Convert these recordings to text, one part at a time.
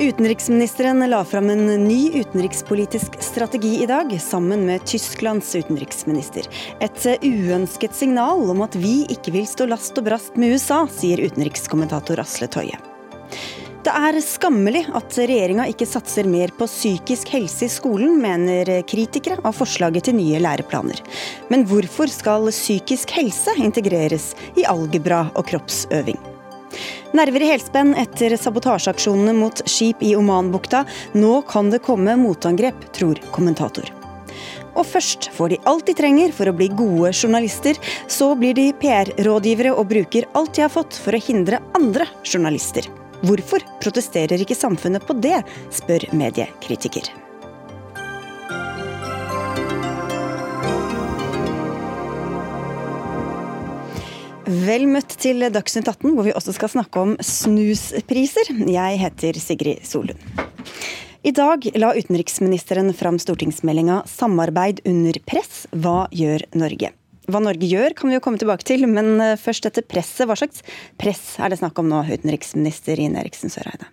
Utenriksministeren la fram en ny utenrikspolitisk strategi i dag, sammen med Tysklands utenriksminister. Et uønsket signal om at vi ikke vil stå last og brast med USA, sier utenrikskommentator Asle Toje. Det er skammelig at regjeringa ikke satser mer på psykisk helse i skolen, mener kritikere av forslaget til nye læreplaner. Men hvorfor skal psykisk helse integreres i algebra og kroppsøving? Nerver i helspenn etter sabotasjeaksjonene mot skip i Omanbukta. Nå kan det komme motangrep, tror kommentator. Og først får de alt de trenger for å bli gode journalister. Så blir de PR-rådgivere og bruker alt de har fått for å hindre andre journalister. Hvorfor protesterer ikke samfunnet på det, spør mediekritiker. Vel møtt til Dagsnytt 18, hvor vi også skal snakke om snuspriser. Jeg heter Sigrid Solund. I dag la utenriksministeren fram stortingsmeldinga 'Samarbeid under press hva gjør Norge'? Hva Norge gjør kan vi jo komme tilbake til, men først dette presset. Hva slags press er det snakk om nå, utenriksminister Ine Eriksen Søreide?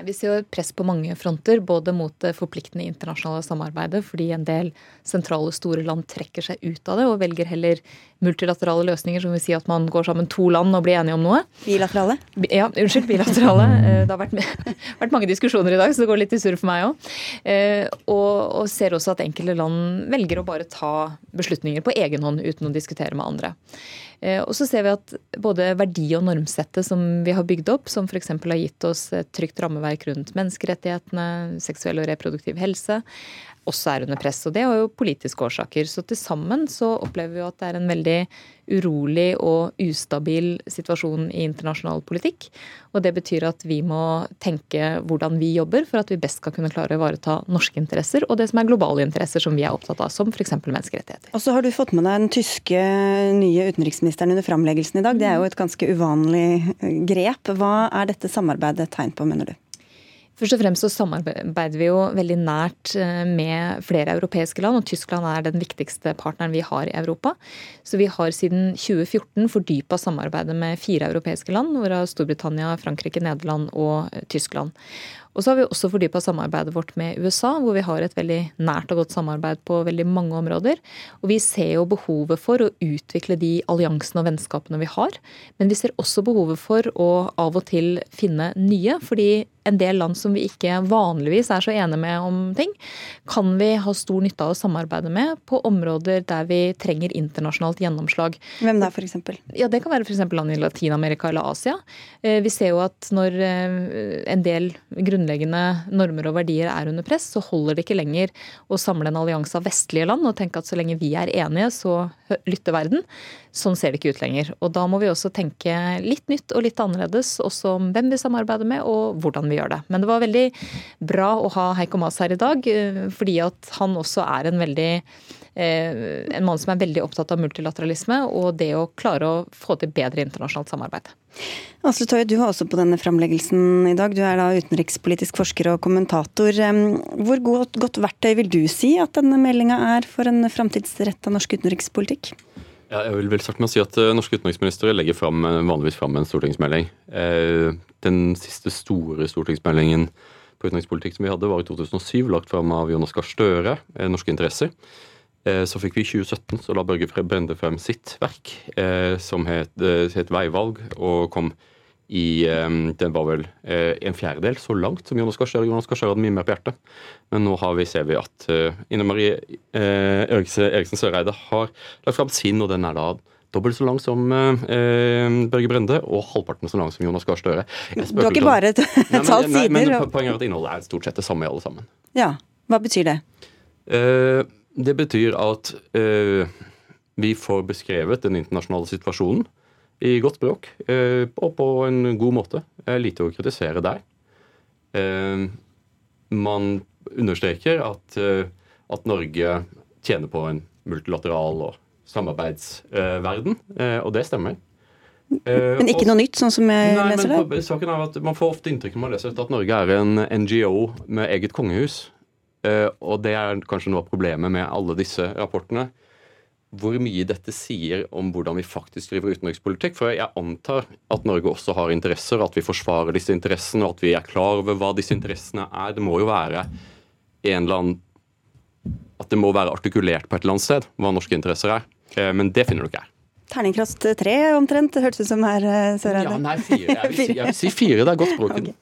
Vi ser jo press på mange fronter, både mot det forpliktende internasjonale samarbeidet, fordi en del sentrale, store land trekker seg ut av det og velger heller multilaterale løsninger, som vil si at man går sammen to land og blir enige om noe. Bilaterale? Ja, unnskyld, bilaterale. Eh, det har vært, vært mange diskusjoner i dag, så det går litt i surr for meg òg. Eh, og, og ser også at enkelte land velger å bare ta beslutninger på egen hånd uten å diskutere med andre. Eh, og så ser vi at både verdi- og normsettet som vi har bygd opp, som f.eks. har gitt oss et trygt rammeverk rundt menneskerettighetene, seksuell og reproduktiv helse, også er under press. Og det har jo politiske årsaker. Så til sammen så opplever vi at det er en veldig urolig og ustabil situasjon i internasjonal politikk. Og det betyr at vi må tenke hvordan vi jobber for at vi best skal kunne klare å ivareta norske interesser og det som er globale interesser som vi er opptatt av, som f.eks. menneskerettigheter. Og så har du fått med deg den tyske nye utenriksministeren under framleggelsen i dag. Det er jo et ganske uvanlig grep. Hva er dette samarbeidet tegn på, mener du? Først og fremst så samarbeider vi jo veldig nært eh, med flere europeiske land, og Tyskland er den viktigste partneren vi har i Europa. Så vi har siden 2014 fordypa samarbeidet med fire europeiske land, hvorav Storbritannia, Frankrike, Nederland og eh, Tyskland. Og så har vi også fordypa samarbeidet vårt med USA, hvor vi har et veldig nært og godt samarbeid på veldig mange områder. Og vi ser jo behovet for å utvikle de alliansene og vennskapene vi har. Men vi ser også behovet for å av og til finne nye, fordi en del land som vi ikke vanligvis er så enige med om ting, kan vi ha stor nytte av å samarbeide med på områder der vi trenger internasjonalt gjennomslag. Hvem da, f.eks.? Ja, Det kan være f.eks. land i Latin-Amerika eller Asia. Eh, vi ser jo at når eh, en del grunnleggende normer og verdier er under press, så holder det ikke lenger å samle en allianse av vestlige land og tenke at så lenge vi er enige, så lytter verden. Sånn ser det ikke ut lenger. Og da må vi også tenke litt nytt og litt annerledes, også om hvem vi samarbeider med og hvordan vi gjør det. Men det var veldig bra å ha Heiko Maas her i dag, eh, fordi at han også er en veldig en mann som er veldig opptatt av multilateralisme og det å klare å få til bedre internasjonalt samarbeid. Asle Toje, du var også på denne framleggelsen i dag. Du er da utenrikspolitisk forsker og kommentator. Hvor godt, godt verktøy vil du si at denne meldinga er for en framtidsretta norsk utenrikspolitikk? Ja, jeg vil vel starte med å si at uh, Norske utenriksministre legger frem, uh, vanligvis fram en stortingsmelding. Den siste store stortingsmeldingen på utenrikspolitikk som vi hadde, var i 2007, lagt fram av Jonas Gahr Støre, Norske interesser. Eh, så fikk vi i 2017, så la Børge Brende frem sitt verk, eh, som het, eh, het 'Veivalg', og kom i Den var vel en fjerdedel så langt som Jonas Gahr Støre. Jonas Gahr Støre hadde mye mer på hjertet. Men nå har vi, ser vi at Ine Marie Eriksen Søreide har lagt fram sin, og den er da dobbelt så lang som eh, Børge Brende, og halvparten så lang som Jonas Gahr Støre. Du har ikke bare talt sider? Men, men poenget er at innholdet er stort sett det samme i alle sammen. Ja, Hva betyr det? Eh, det betyr at uh, vi får beskrevet den internasjonale situasjonen i godt språk uh, og på en god måte. Det er lite å kritisere der. Uh, man understreker at, at, Norge tjener på en multilateral og samarbeidsverden, og det stemmer. Men ikke noe nytt, sånn som jeg nei, leser det? Saken er at Man får ofte inntrykk når man leser at Norge er en NGO med eget kongehus. Eh, og det er kanskje noe av problemet med alle disse rapportene. hvor mye dette sier om hvordan vi faktisk driver utenrikspolitikk. For jeg antar at Norge også har interesser, at vi forsvarer disse interessene, og at vi er klar over hva disse interessene er. Det må jo være en eller annen At det må være artikulert på et eller annet sted hva norske interesser er. Eh, men det finner du ikke her. Terningkast tre omtrent, hørtes ut som her, eh, Søreide. Ja, nei, fire. Jeg vil, si, jeg vil si fire. Det er godt språk. Okay.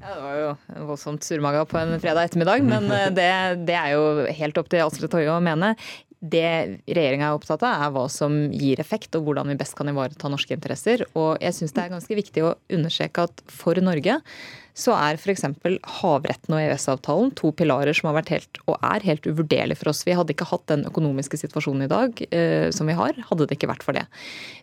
Ja, Det var jo voldsomt surmaga på en fredag ettermiddag, men eh, det, det er jo helt opp til Astrid Toje å mene. Det regjeringa er opptatt av, er hva som gir effekt, og hvordan vi best kan ivareta norske interesser. Og jeg syns det er ganske viktig å understreke at for Norge så er f.eks. havretten og EØS-avtalen to pilarer som har vært helt, og er helt uvurderlige for oss. Vi hadde ikke hatt den økonomiske situasjonen i dag eh, som vi har, hadde det ikke vært for det.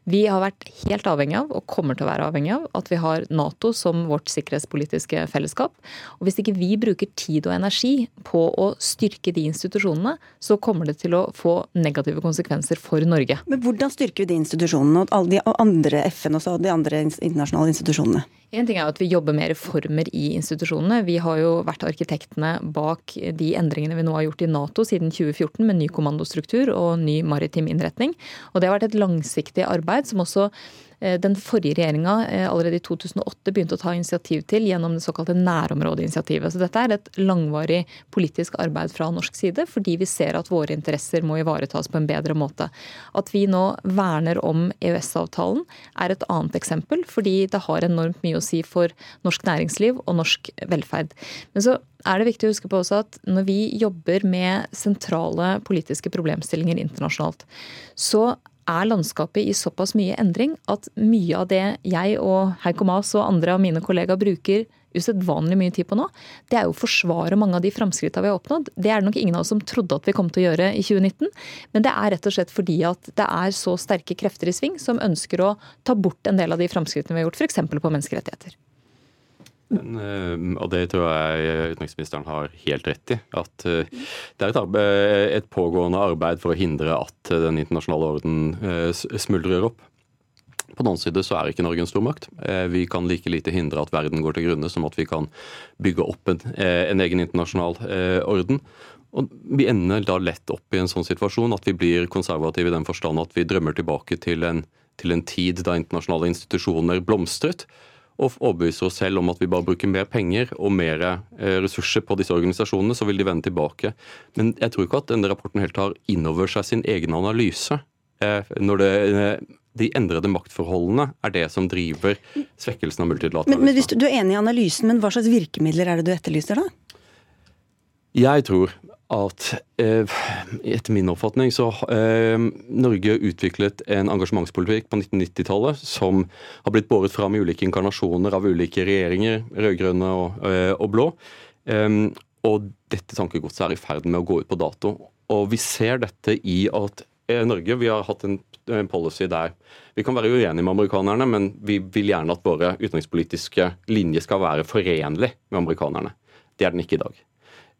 Vi har vært helt avhengig av, og kommer til å være avhengig av, at vi har Nato som vårt sikkerhetspolitiske fellesskap. Og hvis ikke vi bruker tid og energi på å styrke de institusjonene, så kommer det til å få negative konsekvenser for Norge. Men hvordan styrker vi de institusjonene og alle de andre FN og de andre internasjonale institusjonene? En ting er at Vi jobber med reformer i institusjonene. Vi har jo vært arkitektene bak de endringene vi nå har gjort i Nato siden 2014, med ny kommandostruktur og ny maritim innretning. Og Det har vært et langsiktig arbeid som også den forrige regjeringa eh, allerede i 2008 begynte å ta initiativ til gjennom det såkalte nærområdeinitiativet. Så dette er et langvarig politisk arbeid fra norsk side, fordi vi ser at våre interesser må ivaretas på en bedre måte. At vi nå verner om EØS-avtalen er et annet eksempel, fordi det har enormt mye å si for norsk næringsliv og norsk velferd. Men så er det viktig å huske på også at når vi jobber med sentrale politiske problemstillinger internasjonalt, så er landskapet i såpass mye endring at mye av det jeg og Heiko Maas og andre av mine kollegaer bruker usedvanlig mye tid på nå, det er jo å forsvare mange av de framskrittene vi har oppnådd. Det er det nok ingen av oss som trodde at vi kom til å gjøre i 2019. Men det er rett og slett fordi at det er så sterke krefter i sving som ønsker å ta bort en del av de framskrittene vi har gjort, f.eks. på menneskerettigheter. Men, eh, og det tror jeg utenriksministeren har helt rett i. At eh, det er et, arbeid, et pågående arbeid for å hindre at den internasjonale orden eh, smuldrer opp. På den annen side så er ikke Norge en stormakt. Vi kan like lite hindre at verden går til grunne som at vi kan bygge opp en, en egen internasjonal orden. Og Vi ender da lett opp i en sånn situasjon at vi blir konservative i den forstand at vi drømmer tilbake til en, til en tid da internasjonale institusjoner blomstret og overbevise oss selv om at vi bare bruker mer penger og mer eh, ressurser på disse organisasjonene, så vil de vende tilbake. Men jeg tror ikke at denne rapporten helt tar inn over seg sin egen analyse. Eh, når det, eh, de endrede maktforholdene er det som driver svekkelsen av multilateralisme. Men, men hvis du, du er enig i analysen, men hva slags virkemidler er det du etterlyser da? Jeg tror at eh, etter min oppfatning så eh, Norge utviklet en engasjementspolitikk på 1990-tallet som har blitt båret fram i ulike inkarnasjoner av ulike regjeringer, rød-grønne og, eh, og, blå. Eh, og dette tankegodset er i ferd med å gå ut på dato. Og vi ser dette i at Norge vi har hatt en, en policy der vi kan være uenige med amerikanerne, men vi vil gjerne at våre utenrikspolitiske linjer skal være forenlig med amerikanerne. Det er den ikke i dag.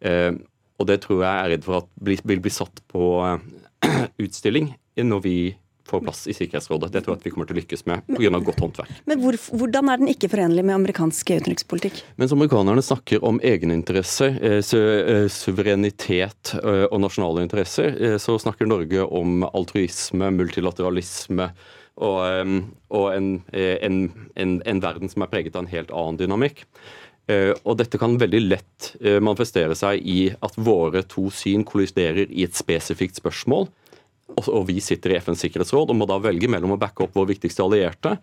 Eh, og det tror jeg er redd for at vil bli satt på eh, utstilling når vi får plass i Sikkerhetsrådet. Det tror jeg at vi kommer til å lykkes med pga. godt håndverk. Men hvor, hvordan er den ikke forenlig med amerikansk utenrikspolitikk? Mens amerikanerne snakker om egeninteresser, eh, eh, suverenitet og nasjonale interesser, så snakker Norge om altruisme, multilateralisme og, og en, en, en, en verden som er preget av en helt annen dynamikk. Eh, og dette kan veldig lett eh, manifestere seg i at våre to syn kolliderer i et spesifikt spørsmål. Og vi sitter i FNs sikkerhetsråd og må da velge mellom å backe opp vår viktigste allierte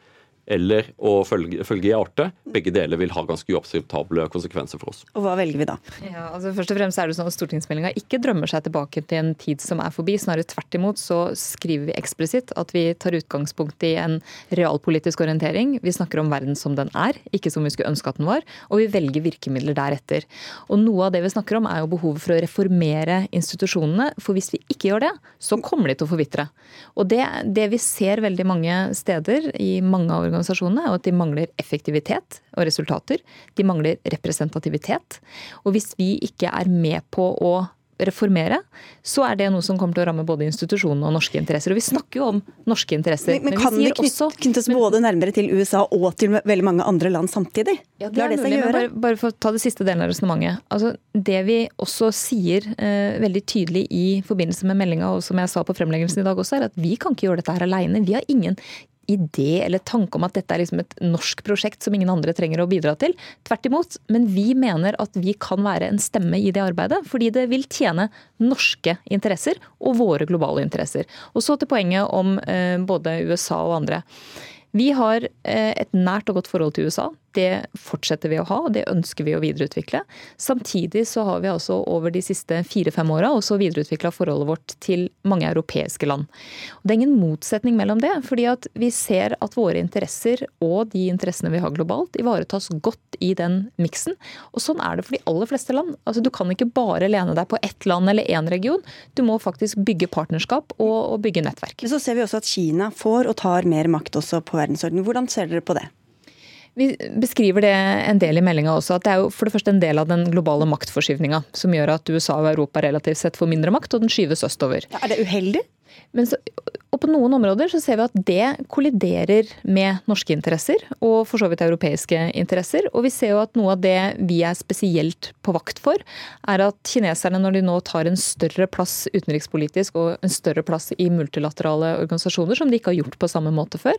eller å følge, følge i artet. Begge deler vil ha ganske uakseptable konsekvenser for oss. Og Hva velger vi da? Ja, altså først og fremst er det sånn at Stortingsmeldinga ikke drømmer seg tilbake til en tid som er forbi. Snarere tvert imot så skriver vi eksplisitt at vi tar utgangspunkt i en realpolitisk orientering. Vi snakker om verden som den er, ikke som vi skulle ønske at den var. Og vi velger virkemidler deretter. Og Noe av det vi snakker om er jo behovet for å reformere institusjonene. For hvis vi ikke gjør det, så kommer de til å forvitre. Og det, det vi ser veldig mange steder i mange av organisasjonene, er at de mangler effektivitet og resultater. De mangler representativitet. Og hvis vi ikke er med på å reformere, så er det noe som kommer til å ramme både institusjonene og norske interesser. Og vi snakker jo om norske interesser. Men, men, men kan det knyttes, knyttes både nærmere til USA og til veldig mange andre land samtidig? Ja, det er det mulig, men bare, bare, for å ta det siste delen av resonnementet. Altså, det vi også sier eh, veldig tydelig i forbindelse med meldinga, og som jeg sa på fremleggelsen i dag også, er at vi kan ikke gjøre dette her aleine. Vi har ingen idé eller tanke om at dette er liksom et norsk prosjekt som ingen andre trenger å bidra til. Tvert imot. Men vi mener at vi kan være en stemme i det arbeidet, fordi det vil tjene norske interesser og våre globale interesser. Og så til poenget om eh, både USA og andre. Vi har eh, et nært og godt forhold til USA. Det fortsetter vi å ha, og det ønsker vi å videreutvikle. Samtidig så har vi altså over de siste fire-fem åra også videreutvikla forholdet vårt til mange europeiske land. Og det er ingen motsetning mellom det, fordi at vi ser at våre interesser og de interessene vi har globalt, ivaretas godt i den miksen. Og sånn er det for de aller fleste land. Altså, du kan ikke bare lene deg på ett land eller én region. Du må faktisk bygge partnerskap og, og bygge nettverk. Men så ser vi også at Kina får og tar mer makt også på verdensordenen. Hvordan ser dere på det? Vi beskriver det en del i meldinga også, at det er jo for det første en del av den globale maktforskyvninga som gjør at USA og Europa relativt sett får mindre makt, og den skyves østover. Ja, er det uheldig? Men Så, og på noen områder så ser vi at det kolliderer med norske interesser, og for så vidt europeiske interesser. Og vi ser jo at noe av det vi er spesielt på vakt for, er at kineserne, når de nå tar en større plass utenrikspolitisk og en større plass i multilaterale organisasjoner, som de ikke har gjort på samme måte før,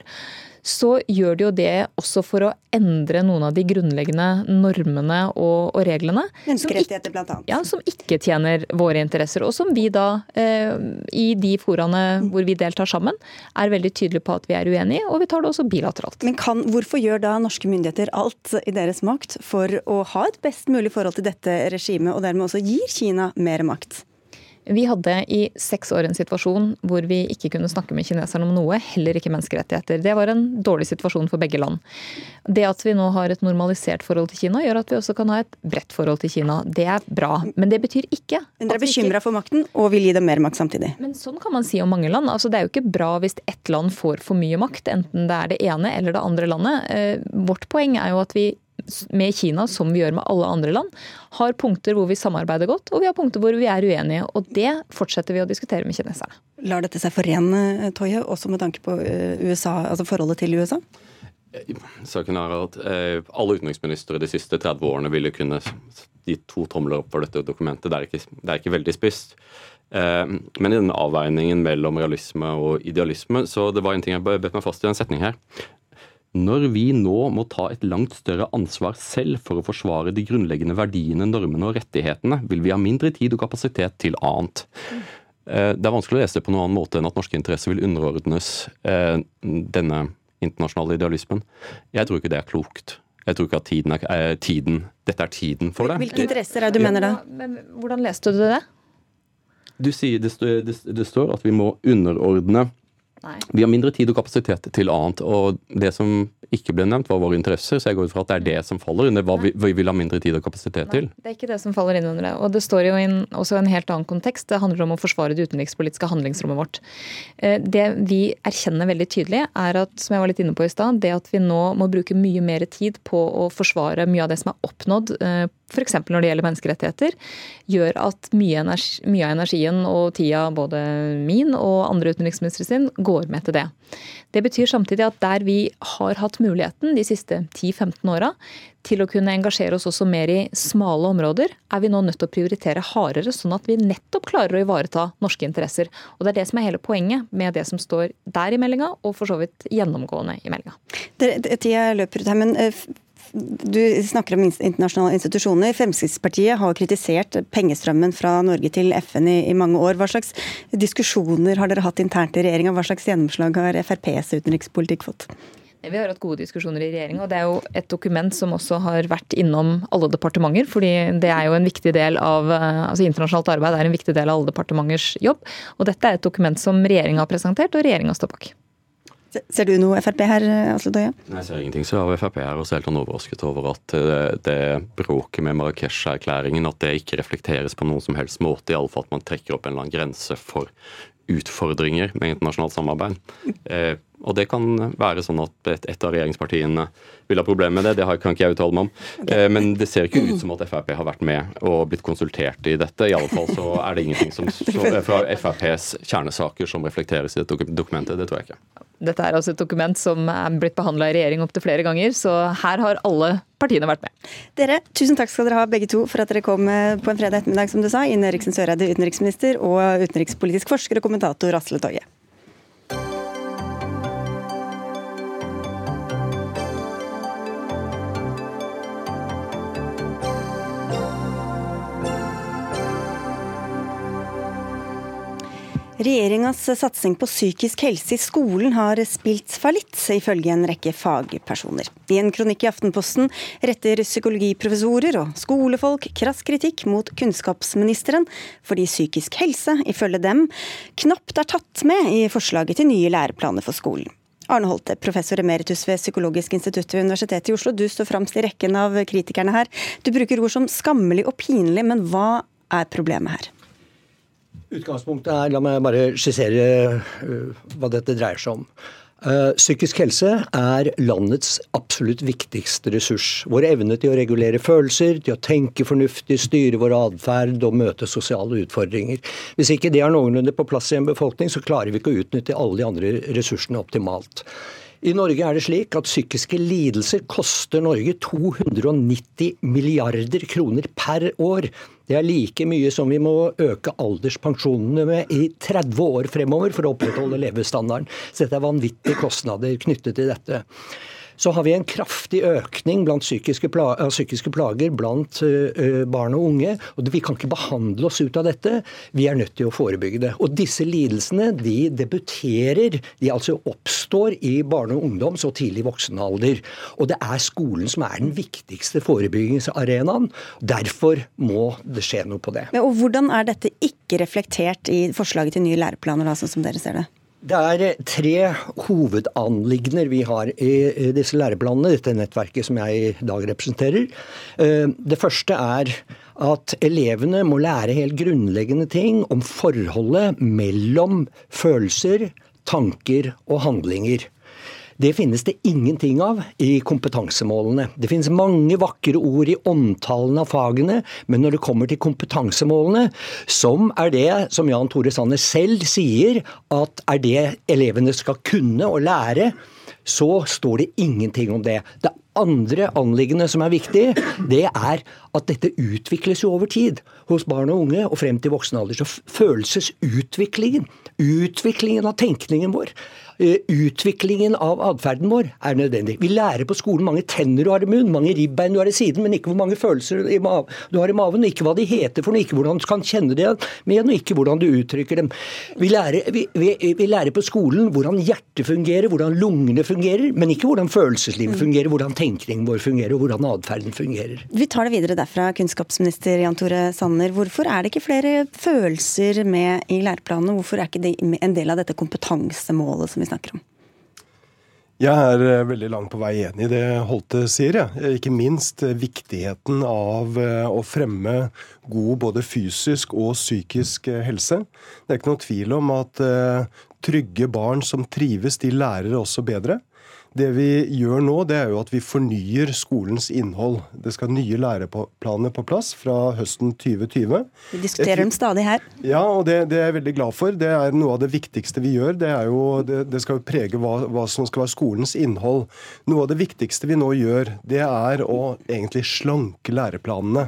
så gjør de jo det også for å endre noen av de grunnleggende normene og, og reglene. Menneskerettigheter, blant annet. Ja, som ikke tjener våre interesser. Og som vi da, eh, i de foraene hvor vi deltar sammen, er veldig tydelige på at vi er uenige, og vi tar det også bilateralt. Men kan, hvorfor gjør da norske myndigheter alt i deres makt for å ha et best mulig forhold til dette regimet, og dermed også gir Kina mer makt? Vi hadde i seks år en situasjon hvor vi ikke kunne snakke med kineserne om noe, heller ikke menneskerettigheter. Det var en dårlig situasjon for begge land. Det at vi nå har et normalisert forhold til Kina, gjør at vi også kan ha et bredt forhold til Kina. Det er bra, men det betyr ikke Men Dere er bekymra for makten og vil gi dem mer makt samtidig? Men sånn kan man si om mange land. Altså, det er jo ikke bra hvis ett land får for mye makt, enten det er det ene eller det andre landet. Eh, vårt poeng er jo at vi med Kina, som vi gjør med alle andre land, har punkter hvor vi samarbeider godt, og vi har punkter hvor vi er uenige. Og det fortsetter vi å diskutere med kineserne. Lar dette seg forene, Toje, også med tanke på eh, USA, altså forholdet til USA? Saken er at eh, alle utenriksministre de siste 30 årene ville kunne gi to tomler opp for dette dokumentet. Det er ikke, det er ikke veldig spisst. Eh, men i denne avveiningen mellom realisme og idealisme, så det var en ting jeg bet meg fast i en setning her. Når vi nå må ta et langt større ansvar selv for å forsvare de grunnleggende verdiene, normene og rettighetene, vil vi ha mindre tid og kapasitet til annet. Eh, det er vanskelig å lese det på noen annen måte enn at norske interesser vil underordnes eh, denne internasjonale idealismen. Jeg tror ikke det er klokt. Jeg tror ikke at tiden er, eh, tiden, dette er tiden for det. Hvilke interesser er det du mener da? Hvordan leste du det? Du sier det, det, det står at vi må underordne Nei. Vi har mindre tid og kapasitet til annet. Og det som ikke ble nevnt, var våre interesser. Så jeg går ut fra at det er det som faller under hva vi, vi, vil ha mindre tid og kapasitet Nei, til. Det er ikke det som faller inn under det. Og det står jo i også en helt annen kontekst. Det handler om å forsvare det utenrikspolitiske handlingsrommet vårt. Eh, det vi erkjenner veldig tydelig, er at, som jeg var litt inne på i stad, det at vi nå må bruke mye mer tid på å forsvare mye av det som er oppnådd eh, f.eks. når det gjelder menneskerettigheter, gjør at mye, energi, mye, av energien og tida, både min og andre utenriksministre sin, går med til det. Det betyr samtidig at der vi har hatt muligheten de siste 10-15 åra til å kunne engasjere oss også mer i smale områder, er vi nå nødt til å prioritere hardere, sånn at vi nettopp klarer å ivareta norske interesser. Og Det er det som er hele poenget med det som står der i meldinga, og for så vidt gjennomgående i meldinga. Tida løper ut her, men eh, du snakker om internasjonale institusjoner. Fremskrittspartiet har kritisert pengestrømmen fra Norge til FN i, i mange år. Hva slags diskusjoner har dere hatt internt i regjeringa? Hva slags gjennomslag har FrPs utenrikspolitikk fått? Vi har hatt gode diskusjoner i regjeringa, og det er jo et dokument som også har vært innom alle departementer. fordi det er jo en viktig del av altså Internasjonalt arbeid er en viktig del av alle departementers jobb. Og dette er et dokument som regjeringa har presentert, og regjeringa står bak. Ser du noe Frp her, Asle Døye? Jeg ser ingenting så av Frp her, også helt overrasket over at det, det bråket med Marrakech-erklæringen at det ikke reflekteres på noen som helst måte, iallfall at man trekker opp en eller annen grense for utfordringer med internasjonalt samarbeid. Eh, Og det kan være sånn at et, et av regjeringspartiene vil ha problemer med det. Det kan ikke jeg uttale meg om. Okay. Men det ser ikke ut som at Frp har vært med og blitt konsultert i dette. I alle fall så er det ingenting som, fra FrPs kjernesaker som reflekteres i dette dokumentet. Det tror jeg ikke. Dette er altså et dokument som er blitt behandla i regjering opptil flere ganger, så her har alle partiene vært med. Dere, tusen takk skal dere ha begge to for at dere kom eh, på en fredag ettermiddag, som du sa. Ine Eriksen Søreide, utenriksminister, og utenrikspolitisk forsker og kommentator Asle Toje. Regjeringas satsing på psykisk helse i skolen har spilt fallitt, ifølge en rekke fagpersoner. I en kronikk i Aftenposten retter psykologiprofessorer og skolefolk krass kritikk mot kunnskapsministeren, fordi psykisk helse, ifølge dem, knapt er tatt med i forslaget til nye læreplaner for skolen. Arne Holte, professor emeritus ved Psykologisk institutt ved Universitetet i Oslo. Du står fremst i rekken av kritikerne her. Du bruker ord som skammelig og pinlig, men hva er problemet her? Utgangspunktet er, La meg bare skissere uh, hva dette dreier seg om. Uh, psykisk helse er landets absolutt viktigste ressurs. Vår evne til å regulere følelser, til å tenke fornuftig, styre vår atferd og møte sosiale utfordringer. Hvis ikke det er noenlunde på plass i en befolkning, så klarer vi ikke å utnytte alle de andre ressursene optimalt. I Norge er det slik at psykiske lidelser koster Norge 290 milliarder kroner per år. Det er like mye som vi må øke alderspensjonene med i 30 år fremover for å opprettholde levestandarden. Så dette er vanvittige kostnader knyttet til dette så har vi en kraftig økning blant psykiske, plager, psykiske plager blant uh, barn og unge. og Vi kan ikke behandle oss ut av dette. Vi er nødt til å forebygge det. Og Disse lidelsene de debuterer, de altså oppstår i barne- og ungdom så tidlig voksenalder. Og det er skolen som er den viktigste forebyggingsarenaen. Derfor må det skje noe på det. Men, og Hvordan er dette ikke reflektert i forslaget til nye læreplaner, da, sånn som dere ser det? Det er tre hovedanliggender vi har i disse læreplanene, dette nettverket som jeg i dag representerer. Eh, det første er at elevene må lære helt grunnleggende ting om forholdet mellom følelser, tanker og handlinger. Det finnes det ingenting av i kompetansemålene. Det finnes mange vakre ord i omtalen av fagene, men når det kommer til kompetansemålene, som er det som Jan Tore Sanner selv sier at er det elevene skal kunne og lære, så står det ingenting om det. Det andre anliggende som er viktig, det er at dette utvikles jo over tid. Hos barn og unge og frem til voksen alder. Så følelsesutviklingen, utviklingen av tenkningen vår, utviklingen av atferden vår er nødvendig. Vi lærer på skolen mange tenner du har i munnen, mange ribbein du har i siden, men ikke hvor mange følelser du har i maven, ikke hva de heter for noe, ikke hvordan du kan kjenne det igjen, og ikke hvordan du uttrykker dem. Vi lærer, vi, vi, vi lærer, på skolen hvordan hjertet fungerer, hvordan lungene fungerer, men ikke hvordan følelseslivet fungerer, hvordan tenkningen vår fungerer, og hvordan atferden fungerer. Vi tar det videre derfra, kunnskapsminister Jan Tore Sanner. Hvorfor er det ikke flere følelser med i læreplanene? Hvorfor er ikke det en del av dette kompetansemålet som vi snakker om? Jeg er eh, veldig langt på vei enig i det Holte sier. Ja. Ikke minst eh, viktigheten av eh, å fremme god både fysisk og psykisk helse. Det er ikke noen tvil om at trygge barn som trives, de lærer også bedre. Det vi gjør nå, det er jo at vi fornyer skolens innhold. Det skal nye læreplaner på plass fra høsten 2020. Vi diskuterer dem stadig her. Ja, og det, det, er jeg veldig glad for. Det er noe av det viktigste vi gjør. Det, er jo, det, det skal jo prege hva, hva, som skal være skolens innhold. Noe av det viktigste vi nå gjør, det er å egentlig slanke læreplanene.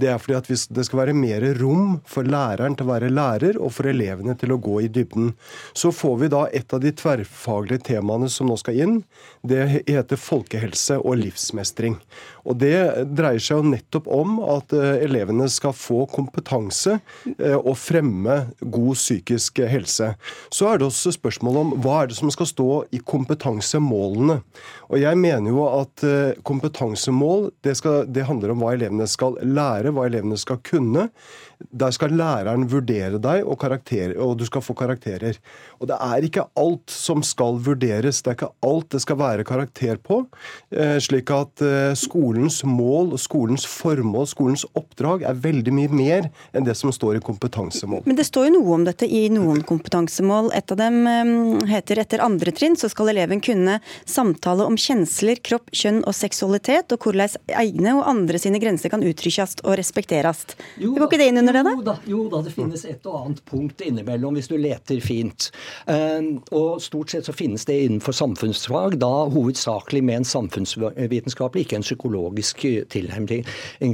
Det er fordi at det skal være mer rom for læreren til å være lærer, og for elevene til å gå i dybden. Så får vi da et av de tverrfaglige temaene som nå skal inn. Det heter folkehelse og livsmestring. Og Det dreier seg jo nettopp om at eh, elevene skal få kompetanse eh, og fremme god psykisk helse. Så er det også spørsmål om hva er det som skal stå i kompetansemålene. Og Jeg mener jo at eh, kompetansemål det, skal, det handler om hva elevene skal lære, hva elevene skal kunne. Der skal læreren vurdere deg, og, og, du skal få karakterer. Og det er ikke alt som skal vurderes, det er ikke alt det skal være karakter på. Slik at skolen skolens mål, skolens formål, skolens oppdrag er veldig mye mer enn det som står i kompetansemål. Men det står jo noe om dette i noen kompetansemål. Et av dem um, heter etter andre trinn så skal eleven kunne samtale om kjensler, kropp, kjønn og seksualitet, og hvordan egne og andre sine grenser kan uttrykkes og respekteres. Jo, går ikke det inn under det, da? Jo da, jo da, det finnes et og annet punkt innimellom hvis du leter fint. Um, og stort sett så finnes det innenfor samfunnsfag, da hovedsakelig med en samfunnsvitenskapelig, ikke en psykologisk tilnærming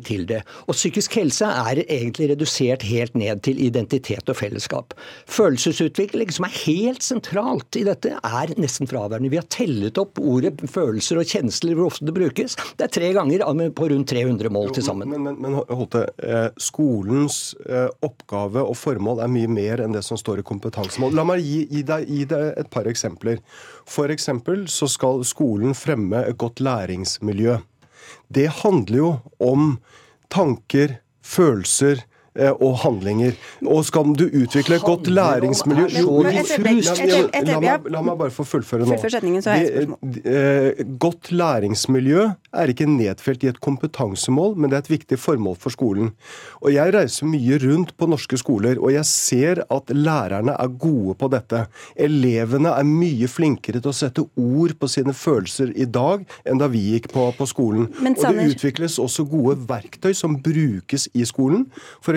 til det. Og psykisk helse er egentlig redusert helt ned til identitet og fellesskap. Følelsesutvikling, som er helt sentralt i dette, er nesten fraværende. Vi har tellet opp ordet følelser og kjensler, hvor ofte det brukes. Det er tre ganger på rundt 300 mål til sammen. Men, men, men Holte, eh, skolens eh, oppgave og formål er mye mer enn det som står i kompetansemål. La meg gi, gi, deg, gi deg et par eksempler. For eksempel så skal skolen fremme et godt læringsmiljø. Det handler jo om tanker, følelser, og handlinger. Og skal du utvikle et godt læringsmiljø La meg bare få fullføre nå. Eh, godt læringsmiljø er ikke nedfelt i et kompetansemål, men det er et viktig formål for skolen. Og Jeg reiser mye rundt på norske skoler, og jeg ser at lærerne er gode på dette. Elevene er mye flinkere til å sette ord på sine følelser i dag enn da vi gikk på, på skolen. og det utvikles også gode verktøy som brukes i skolen. For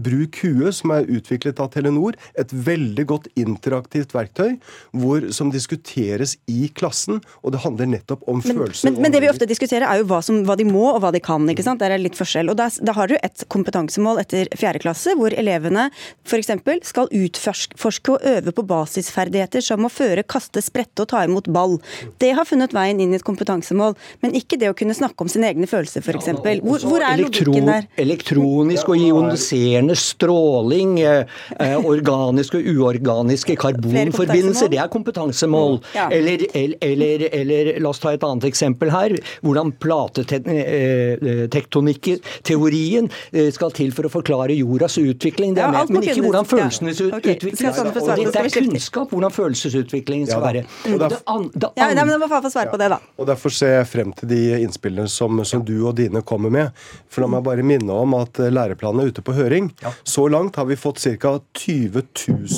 Bruk Hue, som er utviklet av Telenor. Et veldig godt interaktivt verktøy hvor, som diskuteres i klassen. Og det handler nettopp om men, følelser. Men, men, det vi ofte diskuterer, er jo hva, som, hva, de må og hva de kan. ikke sant? Der er litt forskjell. Og Da, da har du et kompetansemål etter fjerde klasse, hvor elevene f.eks. skal utforske og øve på basisferdigheter som å føre, kaste, sprette og ta imot ball. Det har funnet veien inn i et kompetansemål, men ikke det å kunne snakke om sine egne følelser, f.eks. Hvor, hvor er logikken der? Elektronisk og ioniserende stråling, eh, eh, organiske og uorganiske karbonforbindelser, det er kompetansemål. Mm, ja. Eller, eller, eller, la oss ta et annet eksempel her. Hvordan platetektonikkteorien eh, skal til for å forklare jordas utvikling. Det er med, men ikke hvordan følelsenes ja. okay. utvikles. Det er kunnskap hvordan følelsesutviklingen skal være. Mm. Ja, men må få svare på det, da. Og Derfor ser jeg frem til de innspillene som, som du og dine kommer med. For La meg bare minne om at læreplanen er ute på høring. Ja. Så langt har vi fått ca. 20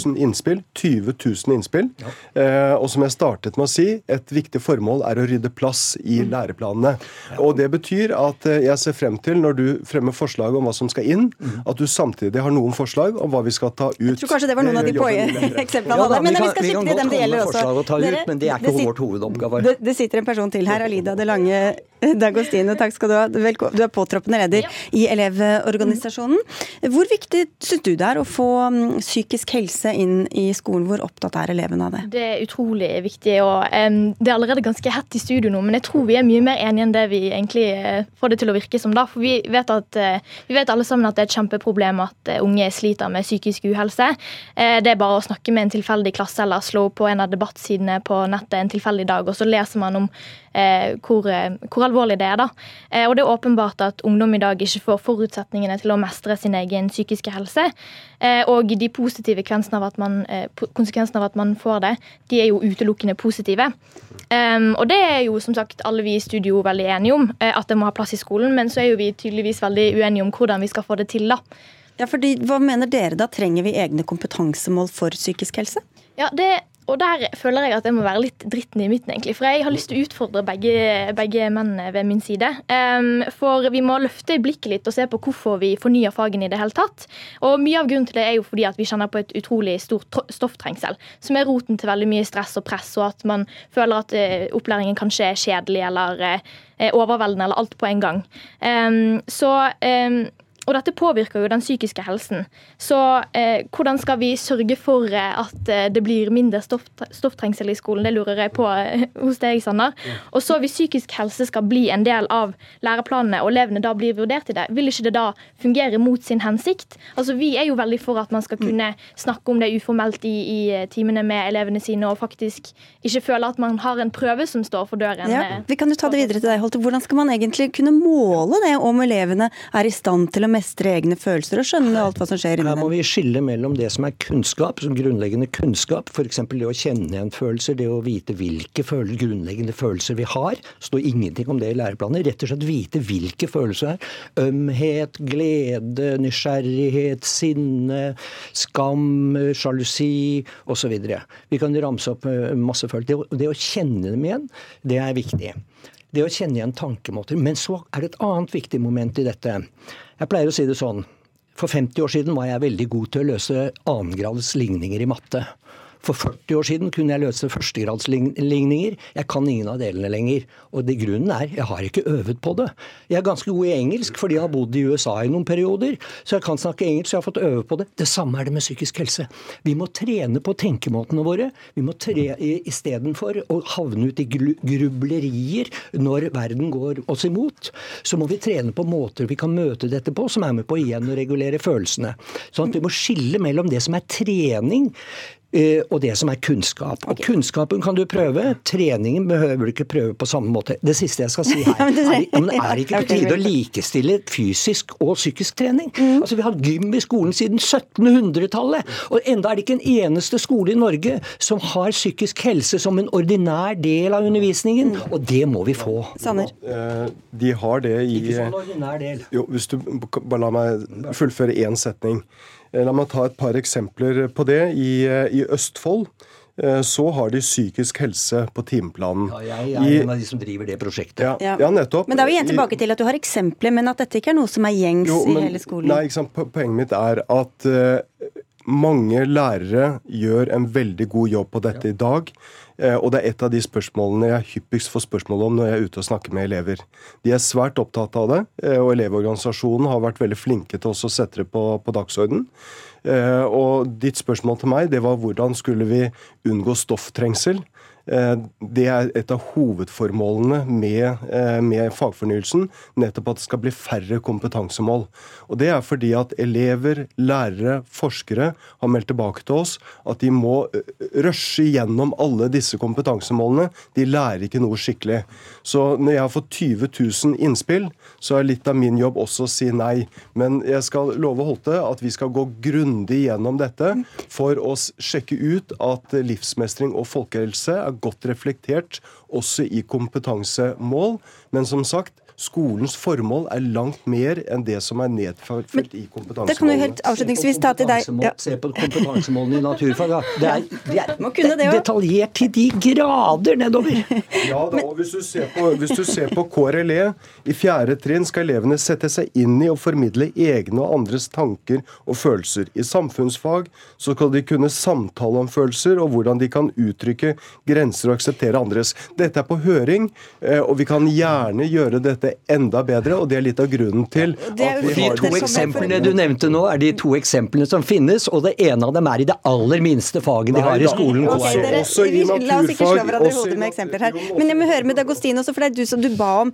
000 innspill. 20 000 innspill. Ja. Eh, og som jeg startet med å si, et viktig formål er å rydde plass i mm. læreplanene. Og Det betyr at eh, jeg ser frem til, når du fremmer forslag om hva som skal inn, mm. at du samtidig har noen forslag om hva vi skal ta ut. Jeg tror kanskje det var noen av de eksemplene ja, Men vi, skal til dem det gjelder også. Ut, men det er ikke det vårt hovedoppgave. Det, det, sitter en person til her, Alida Det Lange Dagostino. Takk skal du ha. Du er påtroppende leder i Elevorganisasjonen. Hvor viktig syns du det er å få mm, psykisk helse inn i skolen? Hvor opptatt er elevene av det? Det er utrolig viktig. og um, Det er allerede ganske hett i studio nå, men jeg tror vi er mye mer enige enn det vi egentlig uh, får det til å virke som. da, for Vi vet, at, uh, vi vet alle sammen at det er et kjempeproblem at uh, unge sliter med psykisk uhelse. det er bare å snakke med en tilfeldig klasse eller slå på en av debattsidene på nettet en tilfeldig dag, og så leser man om hvor, hvor, alvorlig det er. da. og det er åpenbart at ungdom i dag ikke får forutsetningene til å mestre sin egen psykiske helse. Eh, og de positive konsekvensene av, man, eh, av at man får det, de er jo utelukkende positive. Um, og det er jo som sagt alle vi i studio veldig enige om, eh, at det må ha plass i skolen. Men så er jo vi tydeligvis veldig uenige om hvordan vi skal få det til, da. Ja, fordi Hva mener dere da? Trenger vi egne kompetansemål for psykisk helse? Ja, det og der føler jeg at jeg må være litt dritten i midten, egentlig. For jeg har lyst til å utfordre begge, begge mennene ved min side. Um, for vi må løfte blikket litt og se på hvorfor vi fornyer fagene i det hele tatt. Og mye av grunnen til det er jo fordi at vi kjenner på et utrolig stort stofftrengsel, som er roten til veldig mye stress og press, og at man føler at uh, opplæringen kanskje er kjedelig eller uh, overveldende eller alt på en gang. Um, så um, og dette påvirker jo den psykiske helsen. Så eh, hvordan skal vi sørge for eh, at eh, det blir mindre stoff, stofftrengsel i skolen? Det lurer jeg på eh, hos deg, Sander. Og så hvis psykisk helse skal bli en del av læreplanene, og elevene da blir vurdert i det, vil ikke det da fungere mot sin hensikt? Altså Vi er jo veldig for at man skal mm. kunne snakke om det uformelt i, i timene med elevene sine, og faktisk ikke føle at man har en prøve som står for døren. Ja, vi kan jo ta det videre til deg, Holte. Hvordan skal man egentlig kunne måle det om elevene er i stand til å mestre egne følelser og skjønne alt hva som skjer inni Her må vi skille mellom det som er kunnskap, som grunnleggende kunnskap, f.eks. det å kjenne igjen følelser, det å vite hvilke følelser, grunnleggende følelser vi har. Står ingenting om det i læreplanen. Rett og slett vite hvilke følelser det er. Ømhet, glede, nysgjerrighet, sinne, skam, sjalusi osv. Vi kan ramse opp eh, masse følelser. Det, å- det å kjenne dem igjen, det er viktig. Det å kjenne igjen tankemåter. Men så er det et annet viktig moment i dette. Jeg pleier å si det sånn. For 50 år siden var jeg veldig god til å løse annengrads ligninger i matte. For 40 år siden kunne jeg løse førstegradsligninger. Jeg kan ingen av delene lenger. Og det grunnen er jeg har ikke øvet på det. Jeg er ganske god i engelsk fordi jeg har bodd i USA i noen perioder. Så jeg kan snakke engelsk, så jeg har fått øve på det. Det samme er det med psykisk helse. Vi må trene på tenkemåtene våre. Vi må tre Istedenfor å havne ut i grublerier når verden går oss imot, så må vi trene på måter vi kan møte dette på, som er med på igjen å regulere følelsene. Sånn at vi må skille mellom det som er trening og det som er kunnskap. Og Kunnskapen kan du prøve, treningen behøver du ikke prøve på samme måte. Det siste jeg skal si her, Ja, men er, det er ikke på tide å likestille fysisk og psykisk trening. Mm. Altså Vi har hatt gym i skolen siden 1700-tallet, og enda er det ikke en eneste skole i Norge som har psykisk helse som en ordinær del av undervisningen, Mm. og det må vi få. Sanner. Eh, De har det i Ikke som en ordinær del. Jo, hvis du bare la meg fullføre én setning. Eh, La meg ta et par eksempler på det. I, eh, i Østfold eh, så har de psykisk helse på timeplanen. Ja, jeg jeg er en av de som driver det prosjektet. ja, Ja. ja, nettopp. Men da er vi igjen tilbake til at du har eksempler, men at dette ikke er noe som er gjengs Jo, i hele skolen. Nei, ikke sant? Poenget mitt er at mange lærere gjør en veldig god jobb på dette i dag. eh, og det er et av de spørsmålene jeg hyppigst får spørsmål om når jeg er ute og snakker med elever. De er svært opptatt av det, eh, og Elevorganisasjonen har vært veldig flinke til også å sette det på, på dagsorden. Eh, og ditt spørsmål til meg det var hvordan skulle vi unngå stofftrengsel. Eh, Det er et av hovedformålene med, eh, med fagfornyelsen. Nettopp at det skal bli færre kompetansemål. Og Det er fordi at elever, lærere, forskere har meldt tilbake til oss at de må eh, rushe gjennom alle disse kompetansemålene. De lærer ikke noe skikkelig. Så når jeg har fått 20 000 innspill, så er litt av min jobb også å si nei. Men jeg skal love Holte at vi skal gå grundig gjennom dette for å sjekke ut at livsmestring og folkehelse er godt reflektert også i kompetansemål. Men som sagt, skolens formål er langt mer enn det som er nedfelt i kompetansemålene. Det kan du helt avslutningsvis ta til deg. Ja. Se på kompetansemålene i naturfag. Det er, det er Må kunne det også. detaljert til de grader nedover. Ja, da, og hvis du, ser på, hvis du ser på KRLE, i fjerde trinn skal elevene sette seg inn i og formidle egne og andres tanker og følelser. I samfunnsfag så skal de kunne samtale om følelser og hvordan de kan uttrykke grenser og akseptere andres. Dette er på høring, eh, og vi kan gjerne gjøre dette enda bedre, og det er litt av grunnen til at vi har De to eksemplene du nevnte nå, er de to eksemplene som finnes, og det ene av dem er i det aller minste faget de har i skolen. Okay, dere, også i vi, la oss ikke slå hverandre i hodet med eksempler her. Men jeg må høre med Dagostino også, for det er du som du ba om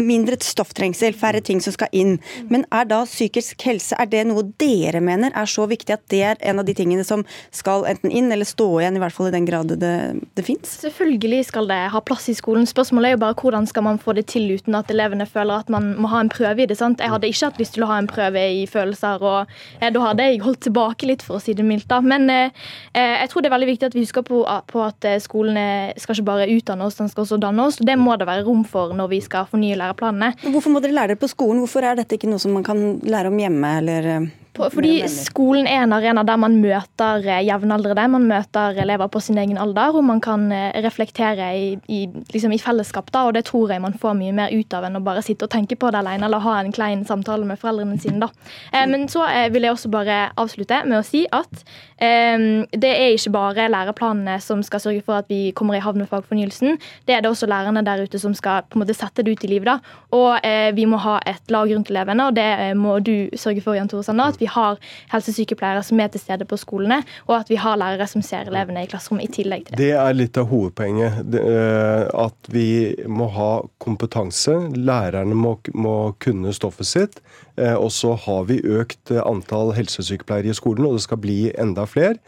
mindre stofftrengsel, færre ting som skal inn. Men er da psykisk helse er det noe dere mener er så viktig at det er en av de tingene som skal enten inn eller stå igjen, i hvert fall i den grad det, det fins? Selvfølgelig skal det ha plass i skolen. Spørsmålet er jo bare hvordan skal man få det til uten at elevene føler at man må ha en prøve i det. sant? Jeg hadde ikke hatt lyst til å ha en prøve i følelser, og eh, da hadde jeg holdt tilbake litt, for å si det mildt. da. Men eh, eh, jeg tror det er veldig viktig at vi husker på, på at skolene eh, skal ikke bare utdanne oss, den skal også danne oss. Det må det være rom for når vi skal fornye læreplanene. Hvorfor må dere lære det på skolen? Hvorfor er dette ikke noe som man kan lære om hjemme, eller eh, På- Fordi skolen er en arena der man møter eh, jevnaldrende. Man møter elever på sin egen alder, og man kan eh, reflektere i, i, liksom i fellesskap. da, og Det tror jeg man får mye mer ut av enn å bare sitte og tenke på det alene eller ha en klein samtale med foreldrene sine. da. Eh, men så eh, vil jeg også bare avslutte med å si at det er ikke bare læreplanene som skal sørge for at vi kommer i havn med fagfornyelsen. Det er det også lærerne der ute som skal på en måte sette det ut i livet. Og eh, vi må ha et lag rundt elevene, og det eh, må du sørge for, Jan Tore Sander. At vi har helsesykepleiere som er til stede på skolene, og at vi har lærere som ser elevene i klasserommet i tillegg til det. Det er litt av hovedpoenget. Eh, At vi må ha kompetanse. Lærerne må kunne stoffet sitt. Eh, Og så har vi økt eh, antall helsesykepleiere i skolen, og det skal bli enda flere.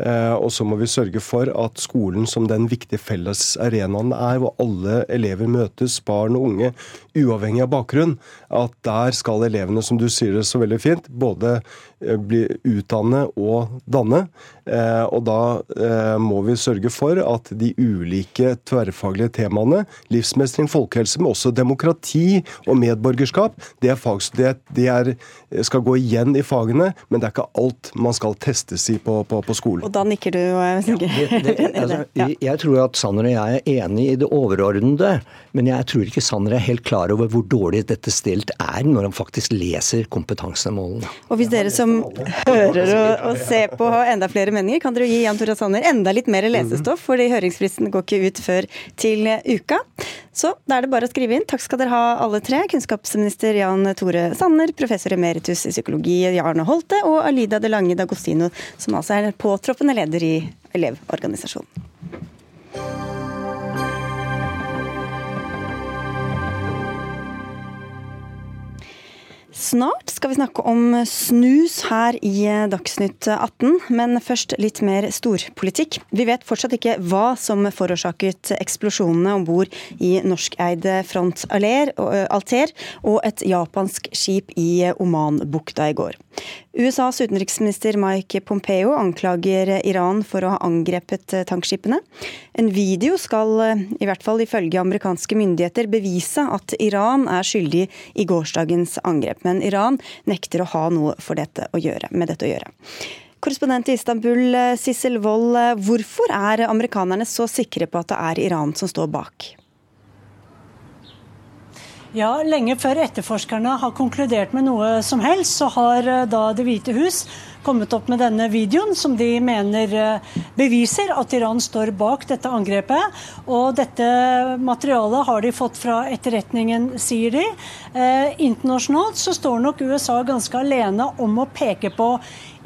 Eh, og så må vi sørge for at skolen som den viktige fellesarenaen er, hvor alle elever møtes, barn og unge, uavhengig av bakgrunn, at der skal elevene, som du sier det så veldig fint, både bli utdanne og danne. Eh, og da må vi sørge for at de ulike tverrfaglige temaene, livsmestring, folkehelse, men også demokrati og medborgerskap, det, er fag, det, det er, skal gå igjen i fagene, men det er ikke alt man skal testes i på, på, på skolen. Og da nikker du, Sigurd. Ja, altså, jeg, jeg tror at Sanner og jeg er enig i det overordnede, men jeg tror ikke Sanner er helt klar over hvor dårlig dette stilt er når han faktisk leser kompetansemålene. Og hvis dere som hører og, og ser på har enda flere meninger, kan dere gi Jan Tore Sanner enda litt mer lesestoff, fordi høringsfristen går ikke ut før til uka. Så da er det bare å skrive inn. Takk skal dere ha alle tre. Kunnskapsminister Jan Tore Sanner, professor emeritus i psykologi Jarne Holte og Alida de Lange Dagostino, som altså er påtroppende leder i Elevorganisasjonen. Snart skal vi snakke om snus her i Dagsnytt 18, men først litt mer storpolitikk. Vi vet fortsatt ikke hva som forårsaket eksplosjonene om bord i norskeide Front Alter og et japansk skip i Omanbukta i går. USAs utenriksminister Mike Pompeo anklager Iran for å ha angrepet tankskipene. En video skal, i hvert fall ifølge amerikanske myndigheter, bevise at Iran er skyldig i gårsdagens angrep. Men Iran nekter å ha noe dette gjøre, med dette å gjøre. Korrespondent i Istanbul, Sissel Wold. Hvorfor er amerikanerne så sikre på at det er Iran som står bak? Ja, Lenge før etterforskerne har konkludert med noe som helst, så har eh, da Det hvite hus kommet opp med denne videoen, som de mener eh, beviser at Iran står bak dette angrepet. Og dette materialet har de fått fra etterretningen, sier de. Eh, internasjonalt så står nok USA ganske alene om å peke på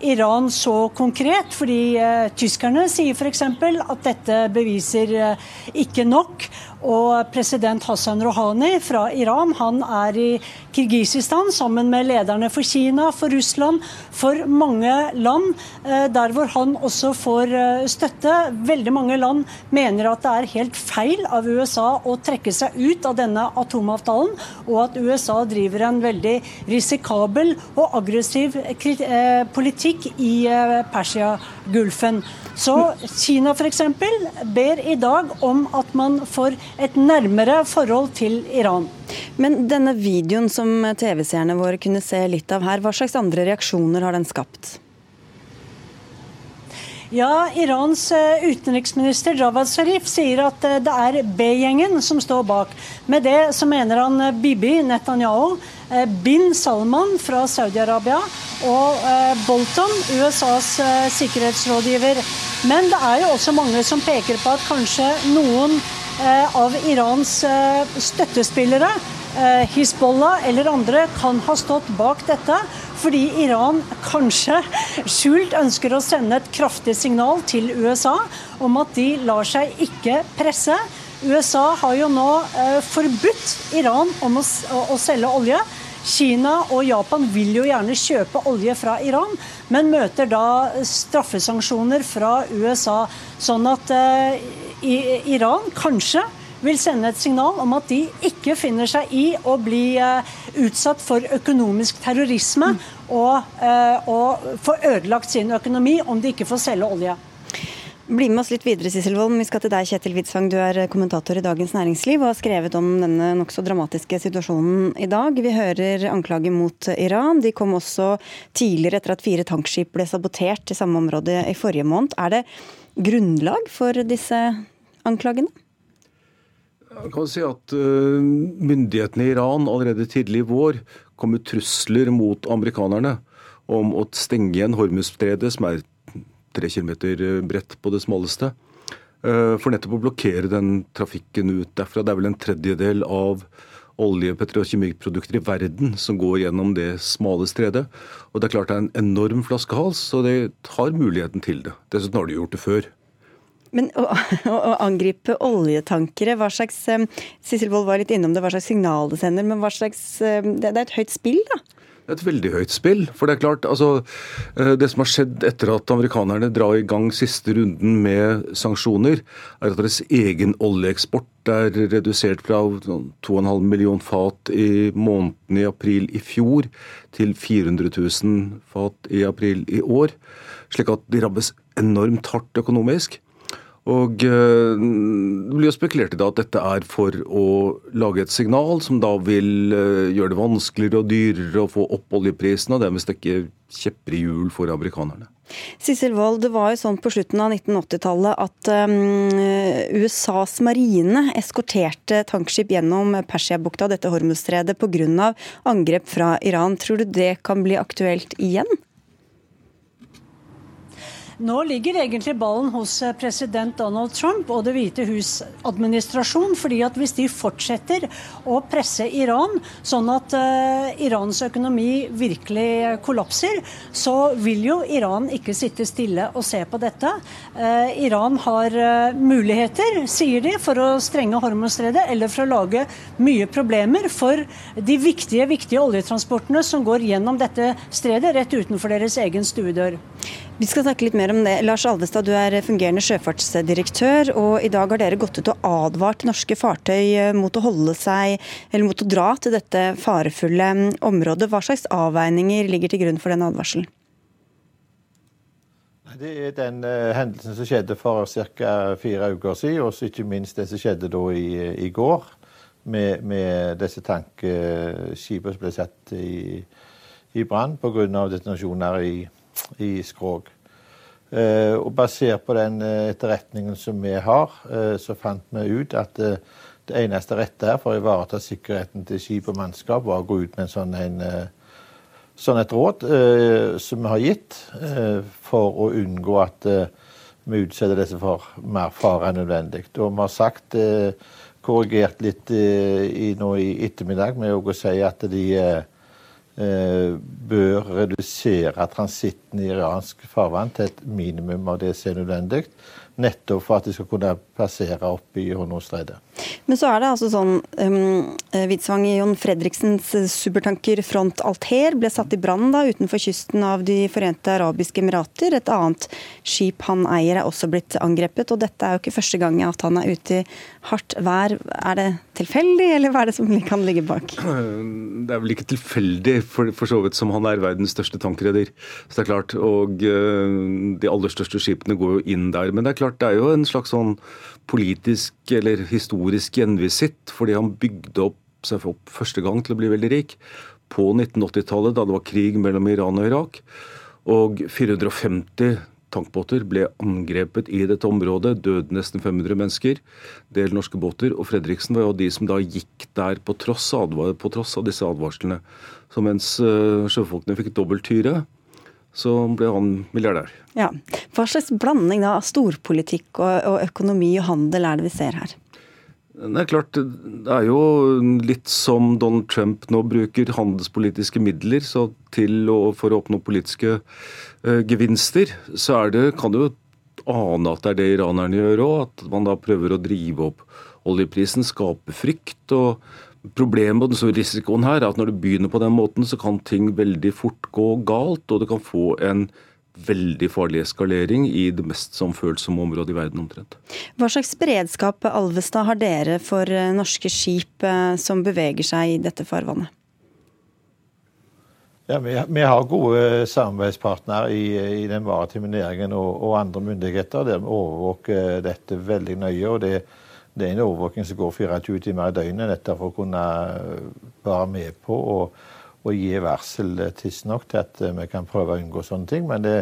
Iran så konkret, fordi eh, tyskerne sier f.eks. at dette beviser eh, ikke nok. Og president Hassan Rouhani fra Iran han er i Kirgisistan sammen med lederne for Kina, for Russland, for mange land, eh, der hvor han også får eh, støtte. Veldig mange land mener at det er helt feil av USA å trekke seg ut av denne atomavtalen, og at USA driver en veldig risikabel og aggressiv eh, politikk i Persia-Gulfen. Så Kina f.eks. ber i dag om at man får et nærmere forhold til Iran. Men denne videoen som TV-seerne våre kunne se litt av her, hva slags andre reaksjoner har den skapt? Ja, Irans eh, utenriksminister Javad Zarif sier at eh, det er B-gjengen som står bak. Med det så mener han eh, Bibi Netanyahu, bin Salman fra Saudi-Arabia og Bolton, USAs sikkerhetsrådgiver. Men det er jo også mange som peker på at kanskje noen av Irans støttespillere Eh, Hizbollah eller andre kan ha stått bak dette, fordi Iran kanskje skjult ønsker å sende et kraftig signal til USA om at de lar seg ikke presse. USA har jo nå eh, forbudt Iran om å, å selge olje. Kina og Japan vil jo gjerne kjøpe olje fra Iran, men møter da straffesanksjoner fra USA. Sånn at eh, Iran kanskje vil sende et signal om at de ikke finner seg i å bli eh, utsatt for økonomisk terrorisme og, eh, og få ødelagt sin økonomi om de ikke får selge olje. Bli med oss litt videre, Sissel Wold. Vi skal til deg, Kjetil Widsvang. Du er kommentator i Dagens Næringsliv og har skrevet om denne nokså dramatiske situasjonen i dag. Vi hører anklager mot Iran. De kom også tidligere etter at fire tankskip ble sabotert i samme område i forrige måned. Er det grunnlag for disse anklagene? Jeg kan si at uh, Myndighetene i Iran allerede tidlig i vår kom med trusler mot amerikanerne om å stenge igjen Hormuzstredet, som er tre kilometer eh, bredt på det smaleste, uh, for nettopp å blokkere den trafikken ut derfra. Det er vel en tredjedel av olje-, og petrokjemikprodukter i verden som går gjennom det smale stredet. Og det er klart det er en enorm flaskehals, så de har muligheten til det. Dessuten har de gjort det før. Men å, å, angripe oljetankere, hva slags Sissel Wold var litt innom det, hva slags signal det sender, men hva slags Det er et høyt spill, da? et veldig høyt spill. For det er klart, altså eh, Det som har skjedd etter at amerikanerne drar i gang siste runden med sanksjoner, er at deres egen oljeeksport er redusert fra 2,5 million fat i måneden i april i fjor til 400 000 fat i april i år. Slik at de rammes enormt hardt økonomisk. Og eh, Det blir jo spekulert i da at dette er for å lage et signal som da vil eh, gjøre det vanskeligere og dyrere å få opp oljeprisen, og dermed stikke kjepper i hjul for amerikanerne. Sissel Wold, det var jo sånn på slutten av 1980-tallet at um, USAs marine eskorterte tankskip gjennom Persiabukta, dette Hormuzstredet, pga. angrep fra Iran. Tror du det kan bli aktuelt igjen? Nå ligger egentlig ballen hos eh, president Donald Trump og Det hvite hus administrasjon. fordi at hvis de fortsetter å presse Iran, sånn at uh, Irans økonomi virkelig kollapser, så vil jo Iran ikke sitte stille og se på dette. Uh, Iran har uh, muligheter, sier de, for å strenge Hormuzstredet eller for å lage mye problemer for de viktige, viktige oljetransportene som går gjennom dette stredet rett utenfor deres egen stuedør. Vi skal snakke litt mer om det. Lars Alvestad, du er fungerende sjøfartsdirektør. og I dag har dere gått ut og advart norske fartøy eh, mot å holde seg, eller mot å dra til dette farefulle området. Hva slags avveininger ligger til grunn for den advarselen? Det er den uh, hendelsen som skjedde for ca. fire uker siden, og ikke minst det som skjedde i, i går. Med, med, disse tankskipene som ble satt i, i brann pga. detonasjoner i i skrog. Eh, og Basert på den eh, etterretningen som vi har, eh, så fant vi ut at det eneste rette her for å ivareta sikkerheten til skip og mannskap, var å gå ut med en sånn, en, sånn et råd som vi har gitt, for å unngå at vi utsetter disse for mer fare enn nødvendig. Og vi har sagt, korrigert litt i, nå i ettermiddag med å si at de bør redusere transitten i iransk farvann til et minimum av det som er nødvendig. Nettopp for at de skal kunne passere opp i Hormuzstredet. Men så er det altså sånn um, i Jon Fredriksens supertanker Front Alter ble satt i brann utenfor kysten av De forente arabiske emirater. Et annet skip han eier er også blitt angrepet. Og dette er jo ikke første gang at han er ute i hardt vær. Er det tilfeldig, eller hva er det som kan ligge bak? Det er vel ikke tilfeldig, for, for så vidt som han er verdens største tankreder. Så det er klart, Og uh, de aller største skipene går jo inn der. Men det er klart, det er jo en slags sånn politisk eller historisk gjenvisitt, fordi han bygde opp seg opp første gang til å bli veldig rik på 1980-tallet, da det var krig mellom Iran og Irak. Og 450 tankbåter ble angrepet i dette området. Døde nesten 500 mennesker. Del norske båter. Og Fredriksen var jo de som da gikk der på tross, på tross av disse advarslene. Så mens uh, sjøfolkene fikk dobbelt hyre, så ble han milliardær. Ja. Hva slags blanding da av storpolitikk og, og økonomi og handel er det vi ser her? Det er klart, det er jo litt som Donald Trump nå bruker handelspolitiske midler til å, for å oppnå politiske uh, gevinster. Så er det, kan du jo ane at det er det iranerne gjør òg. At man da prøver å drive opp oljeprisen, skape frykt. og Problemet og den risikoen her er at når du begynner på den måten, så kan ting veldig fort gå galt, og du kan få en veldig farlig eskalering i det mest samfølsomme området i verden omtrent. Hva slags beredskap Alvestad har dere for eh, norske skip eh, som beveger seg i dette farvannet? Ja, vi, vi, har gode samarbeidspartnere i, i den maritime næringen og, og, andre myndigheter. Der vi overvåker dette veldig nøye. og det det er en overvåking som går 24 timer i døgnet, nettopp for å kunne eh, være med på å, og gi varsel tidsnok til at eh, vi kan prøve å unngå sånne ting. Men det,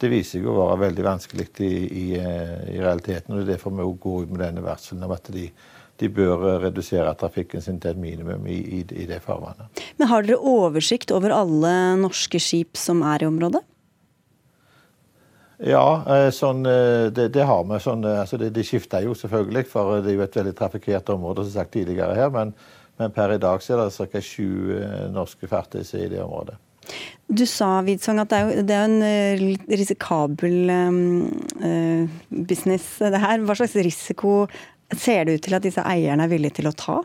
det viser seg å være veldig vanskelig i, i, eh, i, realiteten. og Det er derfor vi går ut med denne varselen om at de, de bør redusere trafikken sin til et minimum i, i, i det farvannet. Men Har dere oversikt over alle norske skip som er i området? Ja, eh, sånn, eh, det, det, har vi. Sånn, eh, altså det, det, skifter jo selvfølgelig, for det er jo et veldig trafikkert område, som sagt tidligere her. Men, men per i dag så er det ca. sju norske fartøy i det området. Du sa Widsong, at det er, jo, det er en risikabel um, business, det her. Hva slags risiko ser det ut til at disse eierne er villige til å ta?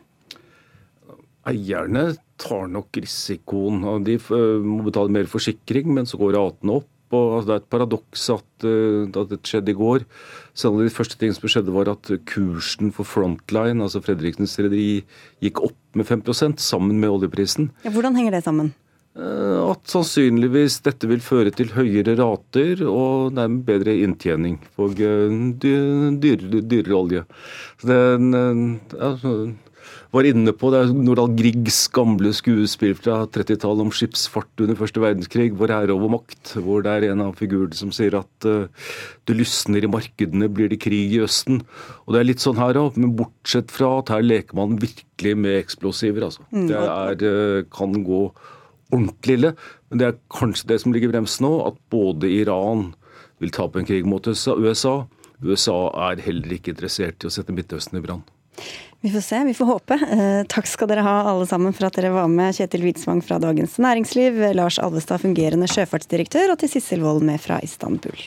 Eierne tar nok risikoen. De må betale mer forsikring, men så går ratene opp. Og altså, Det er et paradoks at, at det skjedde i går. Så en av de første tingene som skjedde var at kursen for Frontline, altså Fredriksens rederi, gikk opp med 5% sammen med oljeprisen. Ja, hvordan henger det sammen? Eh, at sannsynligvis dette vil føre til høyere rater og dermed bedre inntjening for dyrere, dyrere olje. Så det altså, var inne på det er Nordahl Griegs gamle skuespill fra 30-tallet om skipsfart under første verdenskrig, hvor ære over makt, hvor det er en av figurene som sier at uh, det lysner i markedene, blir det krig i Østen. Og det er litt sånn her òg, men bortsett fra at her leker man virkelig med eksplosiver, altså. Mm. Det er, uh, kan gå ordentlig ille. Men det er kanskje det som ligger i bremsen nå, at både Iran vil tape en krig mot USA. USA er heller ikke interessert i å sette Midtøsten i brann. Vi får se, vi får håpe. Eh, takk skal dere ha alle sammen for at dere var med. Kjetil Widsvang fra Dagens Næringsliv, Lars Alvestad, fungerende sjøfartsdirektør, og til Sissel Wold med fra Istanbul.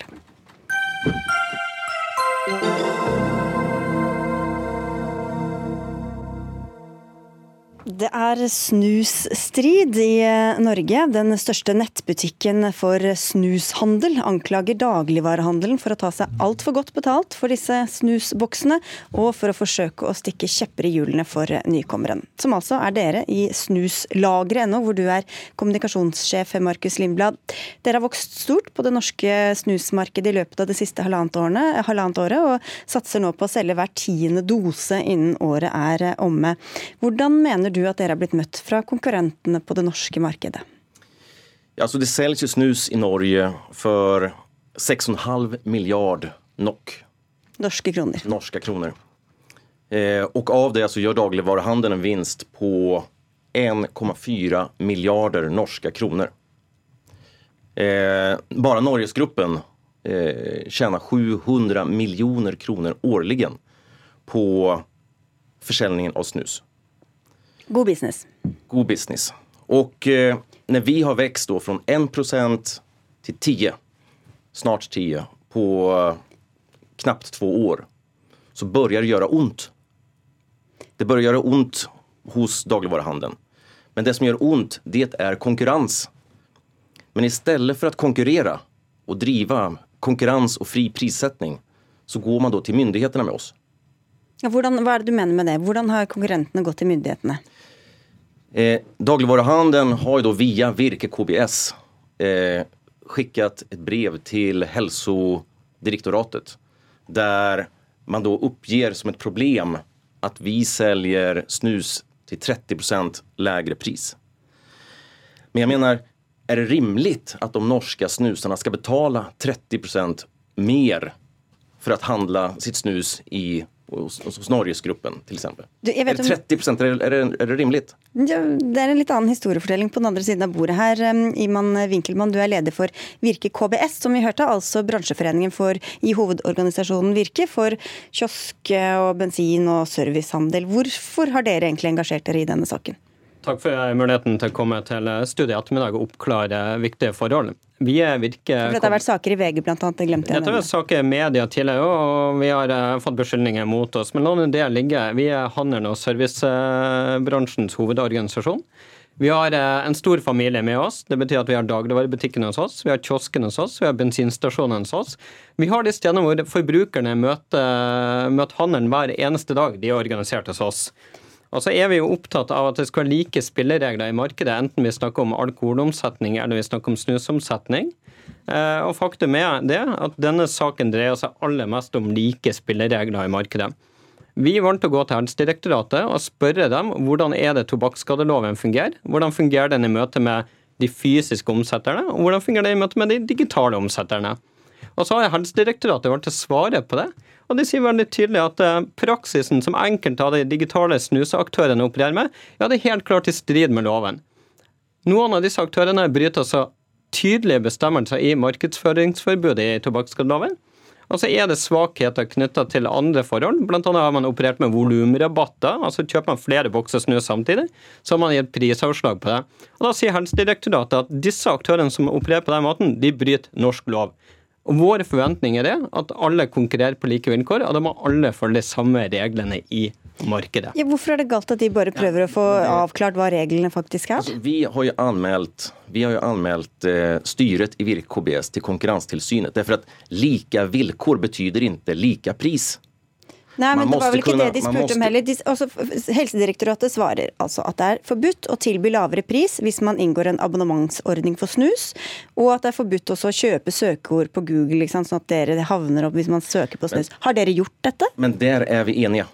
Det er snusstrid i eh, Norge. Den største nettbutikken for snushandel anklager dagligvarehandelen for å ta seg altfor godt betalt for disse snusboksene, og for å forsøke å stikke kjepper i hjulene for nykommeren. Som altså er dere i snuslageret.no, hvor du er kommunikasjonssjef Markus Lindblad. Dere har vokst stort på det norske snusmarkedet i løpet av det siste halvannet, årene, halvannet året, og satser nå på å selge hver tiende dose innen året er omme. Hvordan mener du du at dere har blitt møtt fra konkurrentene på det norske markedet? Ja, altså det selges jo snus i Norge for 6,5 milliard NOK. Norske kroner. Norske kroner. Eh, og av det så gjør dagligvarehandelen en vinst på 1,4 milliarder norske kroner. Eh, bare Norgesgruppen eh, tjener 700 millioner kroner årlig på forsäljningen av snus. God business. God business. Och eh, när vi har växt då från 1% till 10, snart 10, på eh, knappt två år, så börjar det göra ont. Det börjar göra ont hos dagligvaruhandeln. Men det som gör ont, det är konkurrens. Men istället för att konkurrera och driva konkurrens och fri prissättning så går man då till myndigheterna med oss. Ja, hvordan, hva er det du mener med det? Hvordan har konkurrentene gått til myndighetene? Eh, dagligvaruhandeln har då via Virke KBS eh, skickat ett brev till hälsodirektoratet där man då uppger som ett problem att vi säljer snus till 30% lägre pris. Men jag menar, är det rimligt att de norska snusarna ska betala 30% mer för att handla sitt snus i hos, hos Norgesgruppen til eksempel. er det 30 om... er, det, er det rimelig? Ja, det er en litt annen historiefortelling på den andre siden av bordet her. Iman Winkelmann, du er leder for Virke KBS, som vi hørte, altså bransjeforeningen for, i hovedorganisasjonen Virke for kiosk og bensin og servicehandel. Hvorfor har dere egentlig engasjert dere i denne saken? Takk for muligheten til å komme til studiet i ettermiddag og oppklare viktige forhold. Vi virker... For dette har vært saker i VG bl.a. Det glemte jeg. Dette har vært saker i media tidligere og vi har eh, fått beskyldninger mot oss. Men la det ligge. Vi er handel- og servicebransjens hovedorganisasjon. Vi har eh, en stor familie med oss. Det betyr at vi har dagligvarebutikken hos oss, vi har kiosken hos oss, vi har bensinstasjonen hos oss. Vi har de stedene hvor forbrukerne møter, møter handelen hver eneste dag. De er organisert hos oss. Og så er vi jo opptatt av at det skal være like spilleregler i markedet, enten vi snakker om alkoholomsetning eller vi snakker om snusomsetning. Eh, og faktum er det at denne saken dreier seg aller mest om like spilleregler i markedet. Vi valgte å gå til Helsedirektoratet og spørre dem hvordan er det tobakksskadeloven fungerer. Hvordan fungerer den i møte med de fysiske omsetterne, og hvordan fungerer den i møte med de digitale omsetterne. Og så har Helsedirektoratet valgt å svare på det. Og de sier veldig tydelig at eh, praksisen som enkelte av de digitale snuseaktørene opererer med, ja, det er helt klart i strid med loven. Noen av disse aktørene bryter så tydelige bestemmelser i markedsføringsforbudet i tobakksskadeloven. Og så er det svakheter knytta til andre forhold. Blant annet har man operert med volumrabatter. altså Kjøper man flere bokser snus samtidig, så har man gitt prisavslag på det. Og Da sier Helsedirektoratet at disse aktørene som opererer på den måten, de bryter norsk lov. Og Våre forventninger er at alle konkurrerer på like vilkår, og da må alle følge de samme reglene i markedet. Ja, hvorfor er det galt at de bare prøver å få avklart hva reglene faktisk er? Altså, vi har jo anmeldt, vi har jo anmeldt eh, styret i Virke KBS til Konkurransetilsynet. Derfor at like vilkår betyder ikke like pris. Nei, men det var vel ikke kunne, det de spurte måste- om heller. De, også, helsedirektoratet svarer altså at det er forbudt å tilby lavere pris hvis man inngår en abonnementsordning for snus, og at det er forbudt også å kjøpe søkeord på Google, liksom, sånn at dere havner opp hvis man søker på snus. Har dere gjort dette? Men der er vi enige.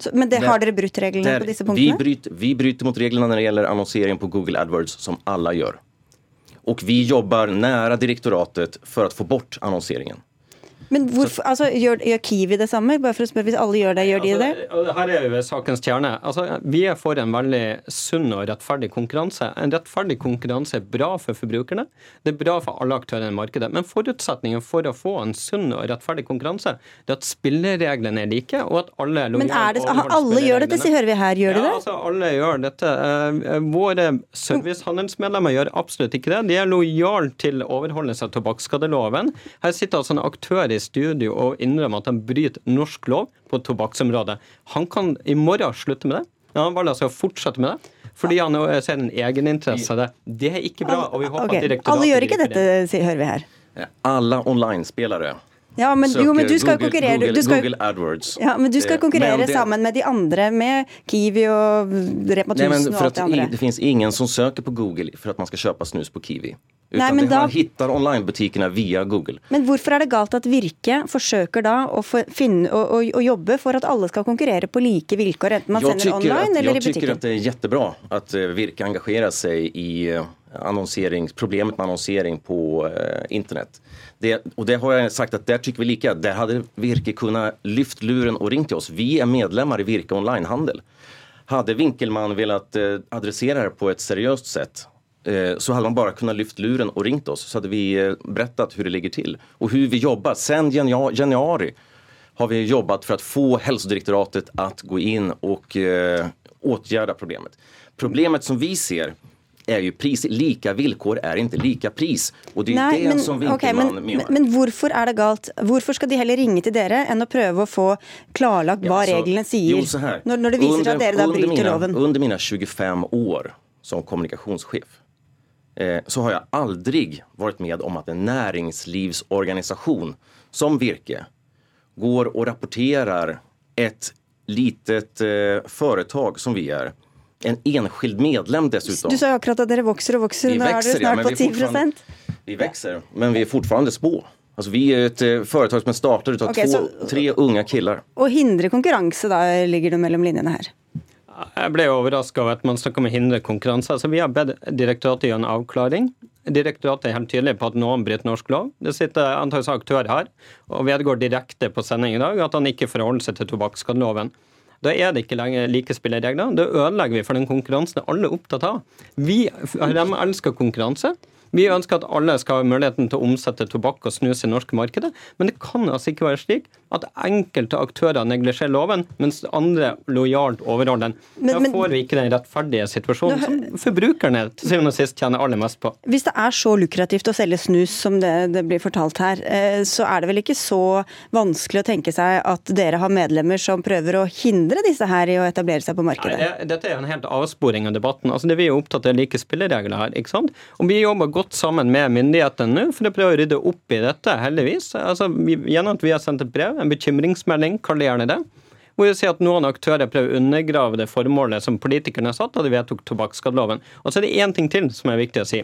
Så, men det, Der- har dere brutt reglene Der, på disse vi, punktene? bryter, vi bryter mot reglene når det gjelder annonsering på Google AdWords, som alle gjør. Og vi jobber nære direktoratet for å få bort annonseringen. Men hvorfor, altså, gjør, gjør Kiwi det samme? Bare for å spørre, Hvis alle gjør det, gjør de det? Altså, her er jo sakens kjerne. Altså, vi er for en veldig sunn og rettferdig konkurranse. En rettferdig konkurranse er bra for forbrukerne. Det er bra for alle aktørene i markedet. Men forutsetningen for å få en sunn og rettferdig konkurranse, det er at spillereglene er like, og at alle er Men er det, alle gjør dette, så hører vi her. Gjør de ja, det? altså alle gjør dette. Eh, Våre servicehandelsmedlemmer gjør absolutt ikke det. De er lojale til overholdelse av tobakksskadeloven. Her sitter altså en aktør i studio og innrømme at han bryter norsk lov på tobakksområdet. Han kan i morgen slutte med det. Ja, han valgte altså å fortsette med det. Fordi han ser en egeninteresse av det. Det er ikke bra. og vi håper okay. at Alle gjør ikke dette, hører vi her. Alle online-spillere Ja, men, jo, men du skal Google, konkurrere Google, du skal, Google AdWords. ja, men du skal konkurrere det- sammen med de andre, med Kiwi og Rema 1000 Nej, og alt det andre. i, det finnes ingen som søker på Google for at man skal kjøpe snus på Kiwi. Utan Nej, men det, man da- hittar onlinebutikerna via Google. Men hvorfor er det galt at Virke forsøker da å, finne, å, å, å jobbe for at alle skal konkurrere på like vilkår, enten man jeg sender online at, eller i butikken? Jeg syns det er kjempebra att eh, Virke engasjerer seg i eh, problemet med annonsering på eh, internet. Det, och det har jag sagt att där tycker vi lika. Där hade Virke kunnat lyft luren och ringt till oss. Vi är medlemmar i Virke onlinehandel. Hade Vinkelmann velat eh, adressera det på ett seriöst sätt eh, så hade man bara kunnat lyft luren och ringt oss så hade vi berättat hur det ligger till och hur vi jobbar. Sen janu- januari har vi jobbat för att få hälsodirektoratet att gå in och åtgärda problemet. Problemet som vi ser är ju pris, lika villkor är inte lika pris. Och det är Nei, det men, som ok, Winkelman men, men, hvorfor er det galt? Hvorfor skal de heller ringe til dere enn å prøve å få klarlagt hva Ja, så- reglene sier? Jo, så her. Når, når det viser seg at dere da bryter mina, loven. under mine 25 år som kommunikasjonssjef eh, så har jeg aldri vært med om at en næringslivsorganisasjon som Virke går og rapporterer et litet eh, företag som vi är, en enskild medlem dessutom. Du sa akkurat at dere vokser og vokser, Vi nå er växer, dere snart ja, på 10 är Vi växer, men vi er fortfarande små. Alltså vi er et eh, företag som starter ut av okay, två, så- tre unge killar. Å hindre konkurranse, da ligger det mellom linjene her. Jeg ble overraska over at man snakker om å hindre konkurranse. Altså, vi har bedt direktoratet gjøre en avklaring. Direktoratet er helt tydelig på at noen bryter norsk lov. Det sitter antakeligvis aktør her og vedgår direkte på sending i dag at han ikke forholder seg til tobakksskadeloven. Da er det ikke lenger like spilleregler. Da ødelegger vi for den konkurransen alle er opptatt av. Vi de elsker konkurranse. Vi ønsker at alle skal ha muligheten til å omsette tobakk og snus i norske markedet, men det kan altså ikke være slik at enkelte aktører neglisjerer loven, mens andre lojalt overholder den. Men- Da får vi ikke den rettferdige situasjonen som forbrukerne til syvende og sist tjener aller mest på. Hvis det er så lukrativt å selge snus som det, det blir fortalt her, eh, så er det vel ikke så vanskelig å tenke seg at dere har medlemmer som prøver å hindre disse her i å etablere seg på Nei, markedet? det, dette er en helt avsporing av debatten. Altså, det Vi er opptatt av like spilleregler her. ikke sant? Og Vi jobber godt sammen med myndighetene nå for å prøve å rydde opp i dette, heldigvis. Altså, gjennom at vi har sendt et brev, en bekymringsmelding, kall det gjerne det. Hvor vi sier at noen aktører prøver å undergrave det formålet som politikerne satt da de vedtok tobakksskadeloven. Og så er det én ting til som er viktig å si.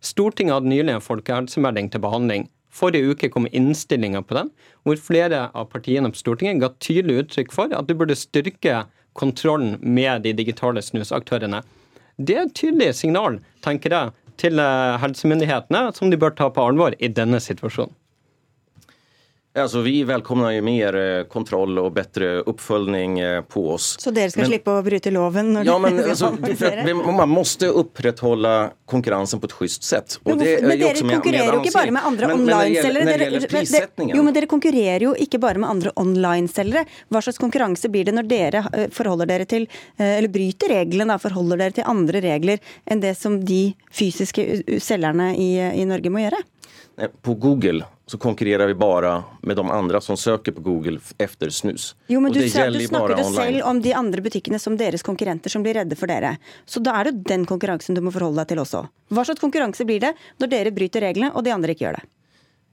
Stortinget hadde nylig en folkehelsemelding til behandling. Forrige uke kom innstillinga på den, hvor flere av partiene på Stortinget ga tydelig uttrykk for at du burde styrke kontrollen med de digitale snusaktørene. Det er et tydelig signal, tenker jeg, til eh, helsemyndighetene, som de bør ta på alvor i denne situasjonen. Alltså, vi välkomnar ju mer eh, kontroll och bättre uppföljning eh, på oss. Så dere skal Men- slippe å bryte loven? Ja, men altså, man måste upprätthålla konkurrensen på ett schysst sätt. Men, det men dere konkurrerer jo ikke bare med andre online-selgere. Jo, men dere konkurrerer jo ikke bare med andre online-selgere. Hva slags konkurranse blir det når dere eh, forholder dere til, eller bryter reglene, forholder dere til andre regler enn det som de fysiske selgerne i, i Norge må gjøre? På Google så konkurrerer vi bare med de andre som søker på Google etter snus. Jo, men du, du snakker jo selv om de andre butikkene som deres konkurrenter som blir redde for dere. Så da er det jo den konkurransen du må forholde deg til også. Hva slags konkurranse blir det når dere bryter reglene og de andre ikke gjør det?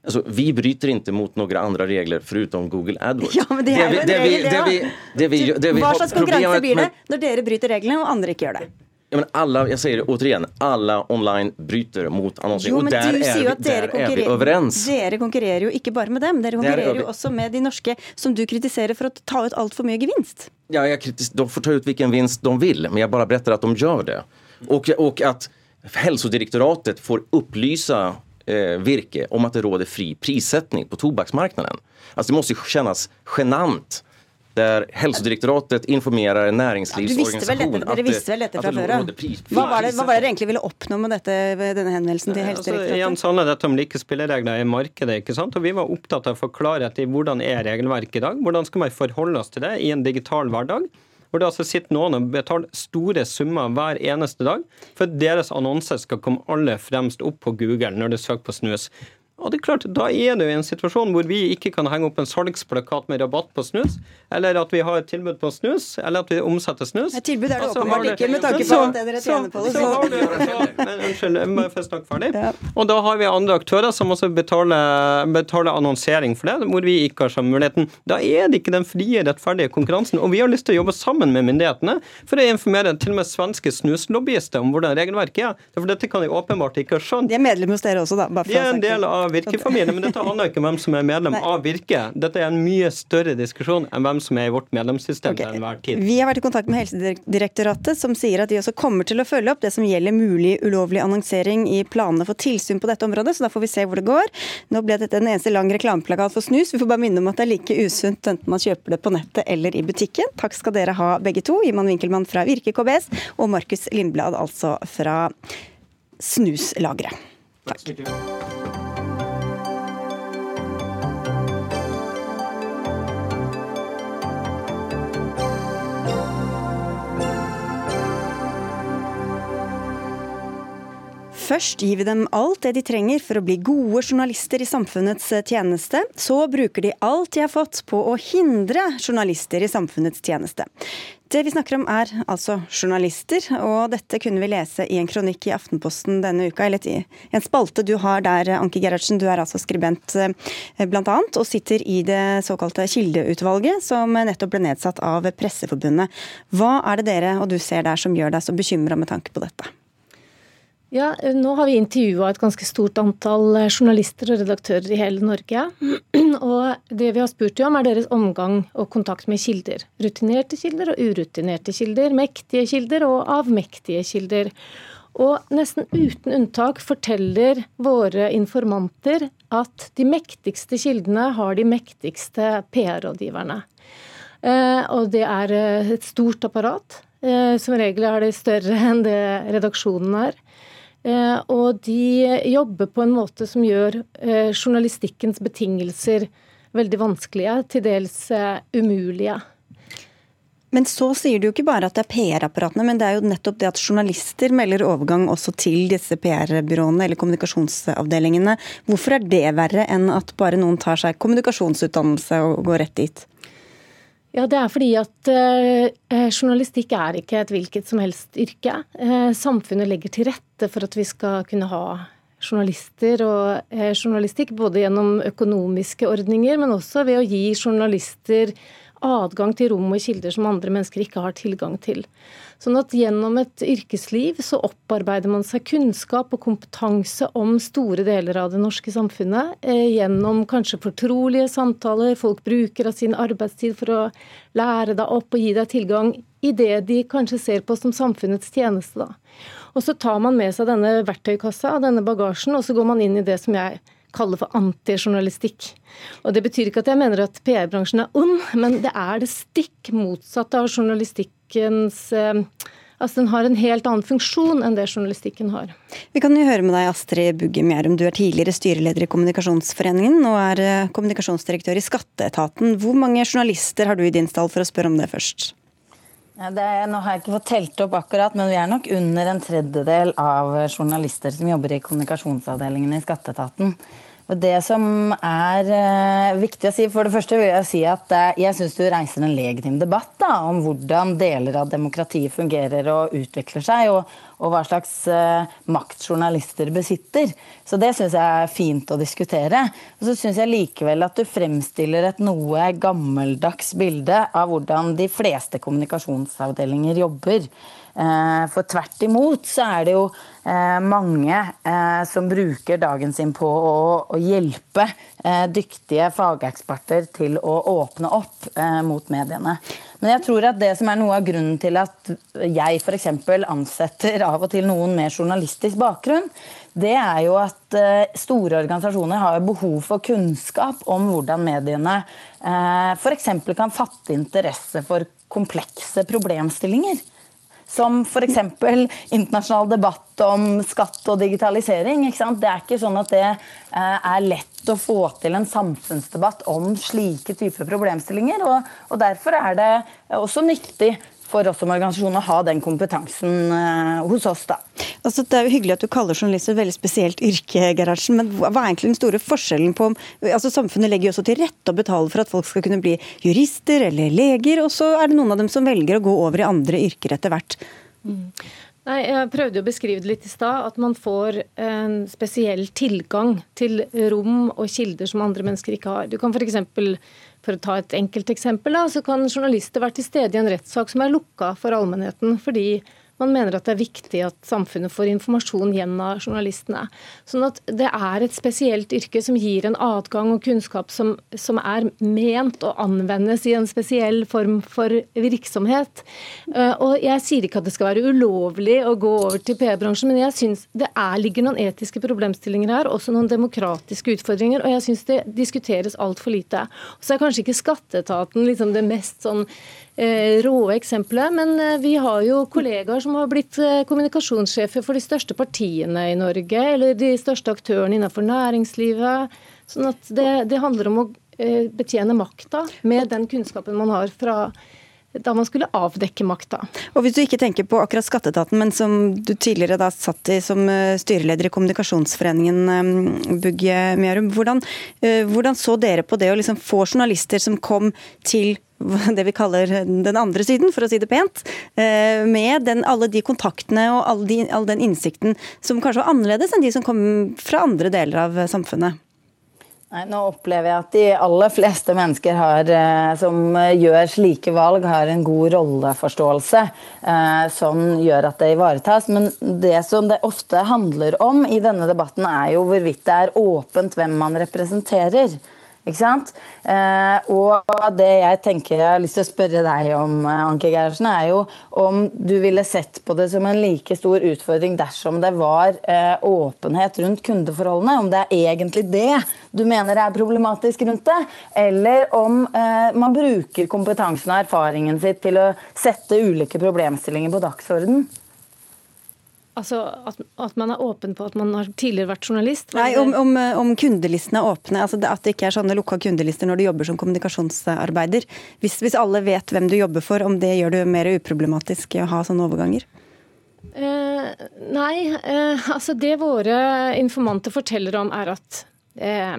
Alltså, vi bryter ikke mot noen andre regler förutom Google AdWords. Ja, men det er jo en regel, det, vi Hva slags konkurranse blir det når dere bryter reglene og andre ikke gjør det? Ja, men alla, jag säger det återigen, alla online bryter mot annonsering. Jo, men og der du är sier jo at dere konkurrerer, dere konkurrerer jo ikke bare med dem, dere er konkurrerer jo også med de norske som du kritiserer for å ta ut altfor mye gevinst. Ja, de får ta ut hvilken vinst de vil, men jeg bare beretter at de gjør det. Og, og at Helsedirektoratet får opplyse eh, Virke om at det råder fri prissetting på tobaksmarknaden. Altså, det må kjennes kännas genant Helsedirektoratet informerer næringslivsorganisasjonen dette, dere det- visste vel dette fra før av? Hva var, det, det dere egentlig ville oppnå med dette, denne henvendelsen til Altså, igjen Helsedirektoratet? så handler dette om like spilleregler i markedet. ikke sant? Og Vi var opptatt av å få klarhet i hvordan er regelverket i dag. Hvordan skal man forholde oss til det i en digital hverdag? Hvor det altså sitter noen og betaler store summer hver eneste dag for at deres annonser skal komme aller fremst opp på Google når du søker på snus. Og det er klart, Da er det jo en situasjon hvor vi ikke kan henge opp en salgsplakat med rabatt på snus, eller at vi har et tilbud på snus, eller at vi omsetter snus. Et tilbud er det Altså, åpenbart ikke, med tanke på Så- det dere så- tjener på det. så har du- så- men Unnskyld, jeg må få snakke ferdig. Og da har vi andre aktører som også betaler, betaler annonsering for det, hvor vi ikke har samme muligheten. Da er det ikke den frie, rettferdige konkurransen. Og vi har lyst til å jobbe sammen med myndighetene for å informere til og med svenske snuslobbyister om hvordan regelverket er. For dette kan de åpenbart ikke ha skjønt. De er medlem hos dere også, da. Bare for å ha av Virke-familien, men dette handler ikke om hvem som er medlem av Virke. Dette er en mye større diskusjon enn hvem som er i vårt medlemssystem til enhver tid. Vi har vært i kontakt med Helsedirektoratet, som sier at de også kommer til å følge opp det som gjelder mulig ulovlig annonsering i planene for tilsyn på dette området, så da får vi se hvor det går. Nå ble dette en eneste lang reklameplakat for snus. Vi får bare minne om at det er like usunt enten man kjøper det på nettet eller i butikken. Takk skal dere ha begge to. Iman Winkelmann fra Virke KBS og Markus Lindblad altså fra Snuslageret. Først gir vi dem alt det de trenger for å bli gode journalister i samfunnets tjeneste. Så bruker de alt de har fått på å hindre journalister i samfunnets tjeneste. Det vi snakker om er altså journalister, og dette kunne vi lese i en kronikk i Aftenposten denne uka. Eller i en spalte du har der, Anki Gerhardsen. Du er altså skribent eh, blant annet, og sitter i det såkalte Kildeutvalget, som nettopp ble nedsatt av Presseforbundet. Hva er det dere og du ser der som gjør deg så bekymra med tanke på dette? Ja, Nå har vi intervjua et ganske stort antall journalister og redaktører i hele Norge. Og det vi har spurt om, er deres omgang og kontakt med kilder. Rutinerte kilder og urutinerte kilder. Mektige kilder og avmektige kilder. Og nesten uten unntak forteller våre informanter at de mektigste kildene har de mektigste PR-rådgiverne. Eh, Og det er eh, et stort apparat. Eh, Som regel er det større enn det redaksjonen er. Eh, Og de jobber på en måte som gjør eh, journalistikkens betingelser veldig vanskelige, til dels eh, umulige. Men så sier du jo ikke bare at det er PR-apparatene, men det er jo nettopp det at journalister melder overgang også til disse PR-byråene eller kommunikasjonsavdelingene. Hvorfor er det verre enn at bare noen tar seg kommunikasjonsutdannelse og går rett dit? Ja, Det er fordi at eh, journalistikk er ikke et hvilket som helst yrke. Eh, samfunnet legger til rette for at vi skal kunne ha journalister og eh, journalistikk, både gjennom økonomiske ordninger, men også ved å gi journalister adgang til rom og kilder som andre mennesker ikke har tilgang til. Sånn at gjennom et yrkesliv så opparbeider man seg kunnskap og kompetanse om store deler av det norske samfunnet. Eh, gjennom kanskje fortrolige samtaler. Folk bruker av sin arbeidstid for å lære deg opp og gi deg tilgang i det de kanskje ser på som samfunnets tjeneste. Da. Og så tar man med seg denne verktøykassa, denne bagasjen, og så går man inn i det som jeg kaller for antijournalistikk. Og Det betyr ikke at jeg mener at PR-bransjen er ond, men det er det stikk motsatte av journalistikkens eh, Altså Den har en helt annen funksjon enn det journalistikken har. Vi kan jo høre med deg, Astrid Bugge Mjærum. Du er tidligere styreleder i Kommunikasjonsforeningen og er eh, kommunikasjonsdirektør i Skatteetaten. Hvor mange journalister har du i din stall, for å spørre om det først? Det, nå har jeg ikke fått telt opp akkurat, men vi er nok under en tredjedel av journalister som jobber i kommunikasjonsavdelingen i Skatteetaten. Det som er uh, viktig å si, for det første vil jeg si at uh, jeg syns du reiser en legitim debatt da, om hvordan deler av demokratiet fungerer og utvikler seg, og, og hva slags uh, makt journalister besitter. Så det syns jeg er fint å diskutere. Og så syns jeg likevel at du fremstiller et noe gammeldags bilde av hvordan de fleste kommunikasjonsavdelinger jobber. Eh, for tvert imot så er det jo eh, mange eh, som bruker dagen sin på å hjelpe dyktige fageksperter til å åpne opp mot mediene. Men jeg tror at det som er noe av grunnen til at jeg f.eks. ansetter av og til noen med journalistisk bakgrunn, det er jo at store organisasjoner har behov for kunnskap om hvordan mediene f.eks. kan fatte interesse for komplekse problemstillinger. Som f.eks. internasjonal debatt om skatt og digitalisering. Det er ikke sånn at det eh, er lett å få til en samfunnsdebatt om slike typer problemstillinger. Og, og derfor er det også nyttig for oss som organisasjon å ha den kompetansen uh, hos oss. da. Altså, det er jo hyggelig at du kaller journalister et veldig spesielt yrke, Gerhardsen, men hva er egentlig den store forskjellen på altså Samfunnet legger jo også til rette og betaler for at folk skal kunne bli jurister eller leger, og så er det noen av dem som velger å gå over i andre yrker etter hvert. Mm. Nei, Jeg prøvde å beskrive det litt i stad. At man får en spesiell tilgang til rom og kilder som andre mennesker ikke har. Du kan f.eks. For å ta et enkelt eksempel, da, så kan journalister være til stede i en rettssak som er lukka for allmennheten, fordi man mener at det er viktig at samfunnet får informasjon gjennom journalistene. Sånn at det er et spesielt yrke som gir en adgang og kunnskap som, som er ment å anvendes i en spesiell form for virksomhet. Eh, og Jeg sier ikke at det skal være ulovlig å gå over til PR-bransjen, men jeg syns det er, ligger noen etiske problemstillinger her, også noen demokratiske utfordringer, og jeg syns det diskuteres altfor lite. Så er kanskje ikke skatteetaten liksom det mest sånn Eh, rå eksempler. Men eh, vi har jo kollegaer som har blitt eh, kommunikasjonssjefer for de største partiene i Norge, eller de største aktørene innenfor næringslivet. Sånn at det, det handler om å betjene makta med den kunnskapen man har fra da man skulle avdekke makta. Og Hvis du ikke tenker på akkurat skatteetaten, men som du tidligere da satt i som styreleder i Kommunikasjonsforeningen, Bugge Mjørum, hvordan, hvordan, så dere på det å liksom få journalister som kom til det vi kaller den andre siden, for å si det pent. Eh, med den, alle de kontaktene og all, de, all, den innsikten som kanskje var annerledes enn de som kom fra andre deler av samfunnet. Nei, nå opplever jeg at de aller fleste mennesker har, eh, som gjør slike valg, har en god rolleforståelse eh, som gjør at det ivaretas. Men det som det ofte handler om i denne debatten, er jo hvorvidt det er åpent hvem man representerer. Ikke sant? Eh, og det jeg tenker jeg har lyst til å spørre deg om, eh, Anke Gerhardsen, er jo om du ville sett på det som en like stor utfordring dersom det var eh, åpenhet rundt kundeforholdene? Om det er egentlig det du mener er problematisk rundt det? Eller om man bruker kompetansen og erfaringen sitt til å sette ulike problemstillinger på dagsorden? Altså at, at, man er åpen på at man har tidligere vært journalist? Nei, om, om, om, kundelistene er åpne. Altså at det ikke er sånne lukka kundelister når du jobber som kommunikasjonsarbeider. Hvis, hvis, alle vet hvem du jobber for, om det gjør det mer uproblematisk å ha sånne overganger? Eh, nei, eh, altså det våre informanter forteller om er at eh,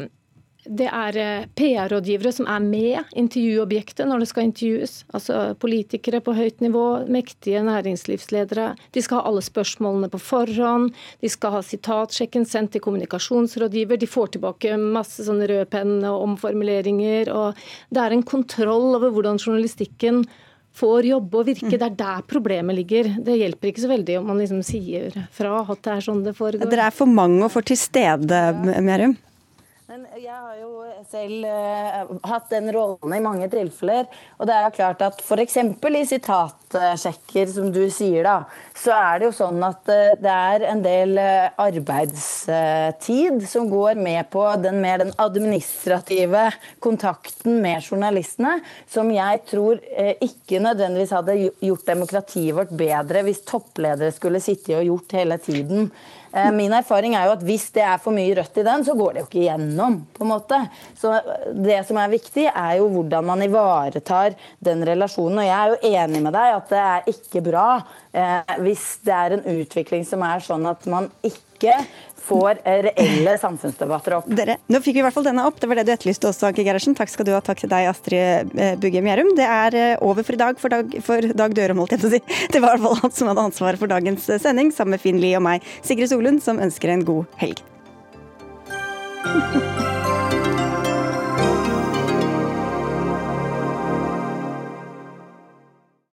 det er eh, PR-rådgivere som er med intervjuobjektet når det skal intervjues. Altså politikere på høyt nivå, mektige næringslivsledere. De skal ha alle spørsmålene på forhånd. De skal ha sitatsjekken sendt til kommunikasjonsrådgiver. De får tilbake masse sånne røde penn og omformuleringer. Og det er en kontroll over hvordan journalistikken får jobbe og virke. Mm. Det er der problemet ligger. Det hjelper ikke så veldig om man liksom sier fra at det er sånn det foregår. Dere er for mange og for til stede, Merum? Men jeg har jo selv uh, hatt den rollen i mange tilfeller. Og det er klart at f.eks. i sitatsjekker, som du sier, da, så er det jo sånn at uh, det er en del uh, arbeidstid som går med på den mer den administrative kontakten med journalistene, som jeg tror ikke nødvendigvis hadde gjort demokratiet vårt bedre hvis toppledere skulle sitte og gjort hele tiden. Eh, min erfaring er jo at hvis det er for mye rødt i den, så går det jo ikke igjennom. på en måte. Så Det som er viktig, er jo hvordan man ivaretar den relasjonen. Og jeg er jo enig med deg at det er ikke bra eh, hvis det er en utvikling som er sånn at man ikke får eh, reelle samfunnsdebatter opp. Dere, nå fikk vi i hvert fall denne opp. Det var det du etterlyste også, Anke Gerhardsen. Takk skal du ha. Takk til deg, Astrid Bugge Mjærum. Det er eh, over for i dag for Dag, for Dag Dørum, holdt jeg på å si. Det var i hvert fall han som hadde ansvaret for dagens sending, sammen med Finn Lie og meg, Sigrid Solund, som ønsker en god helg.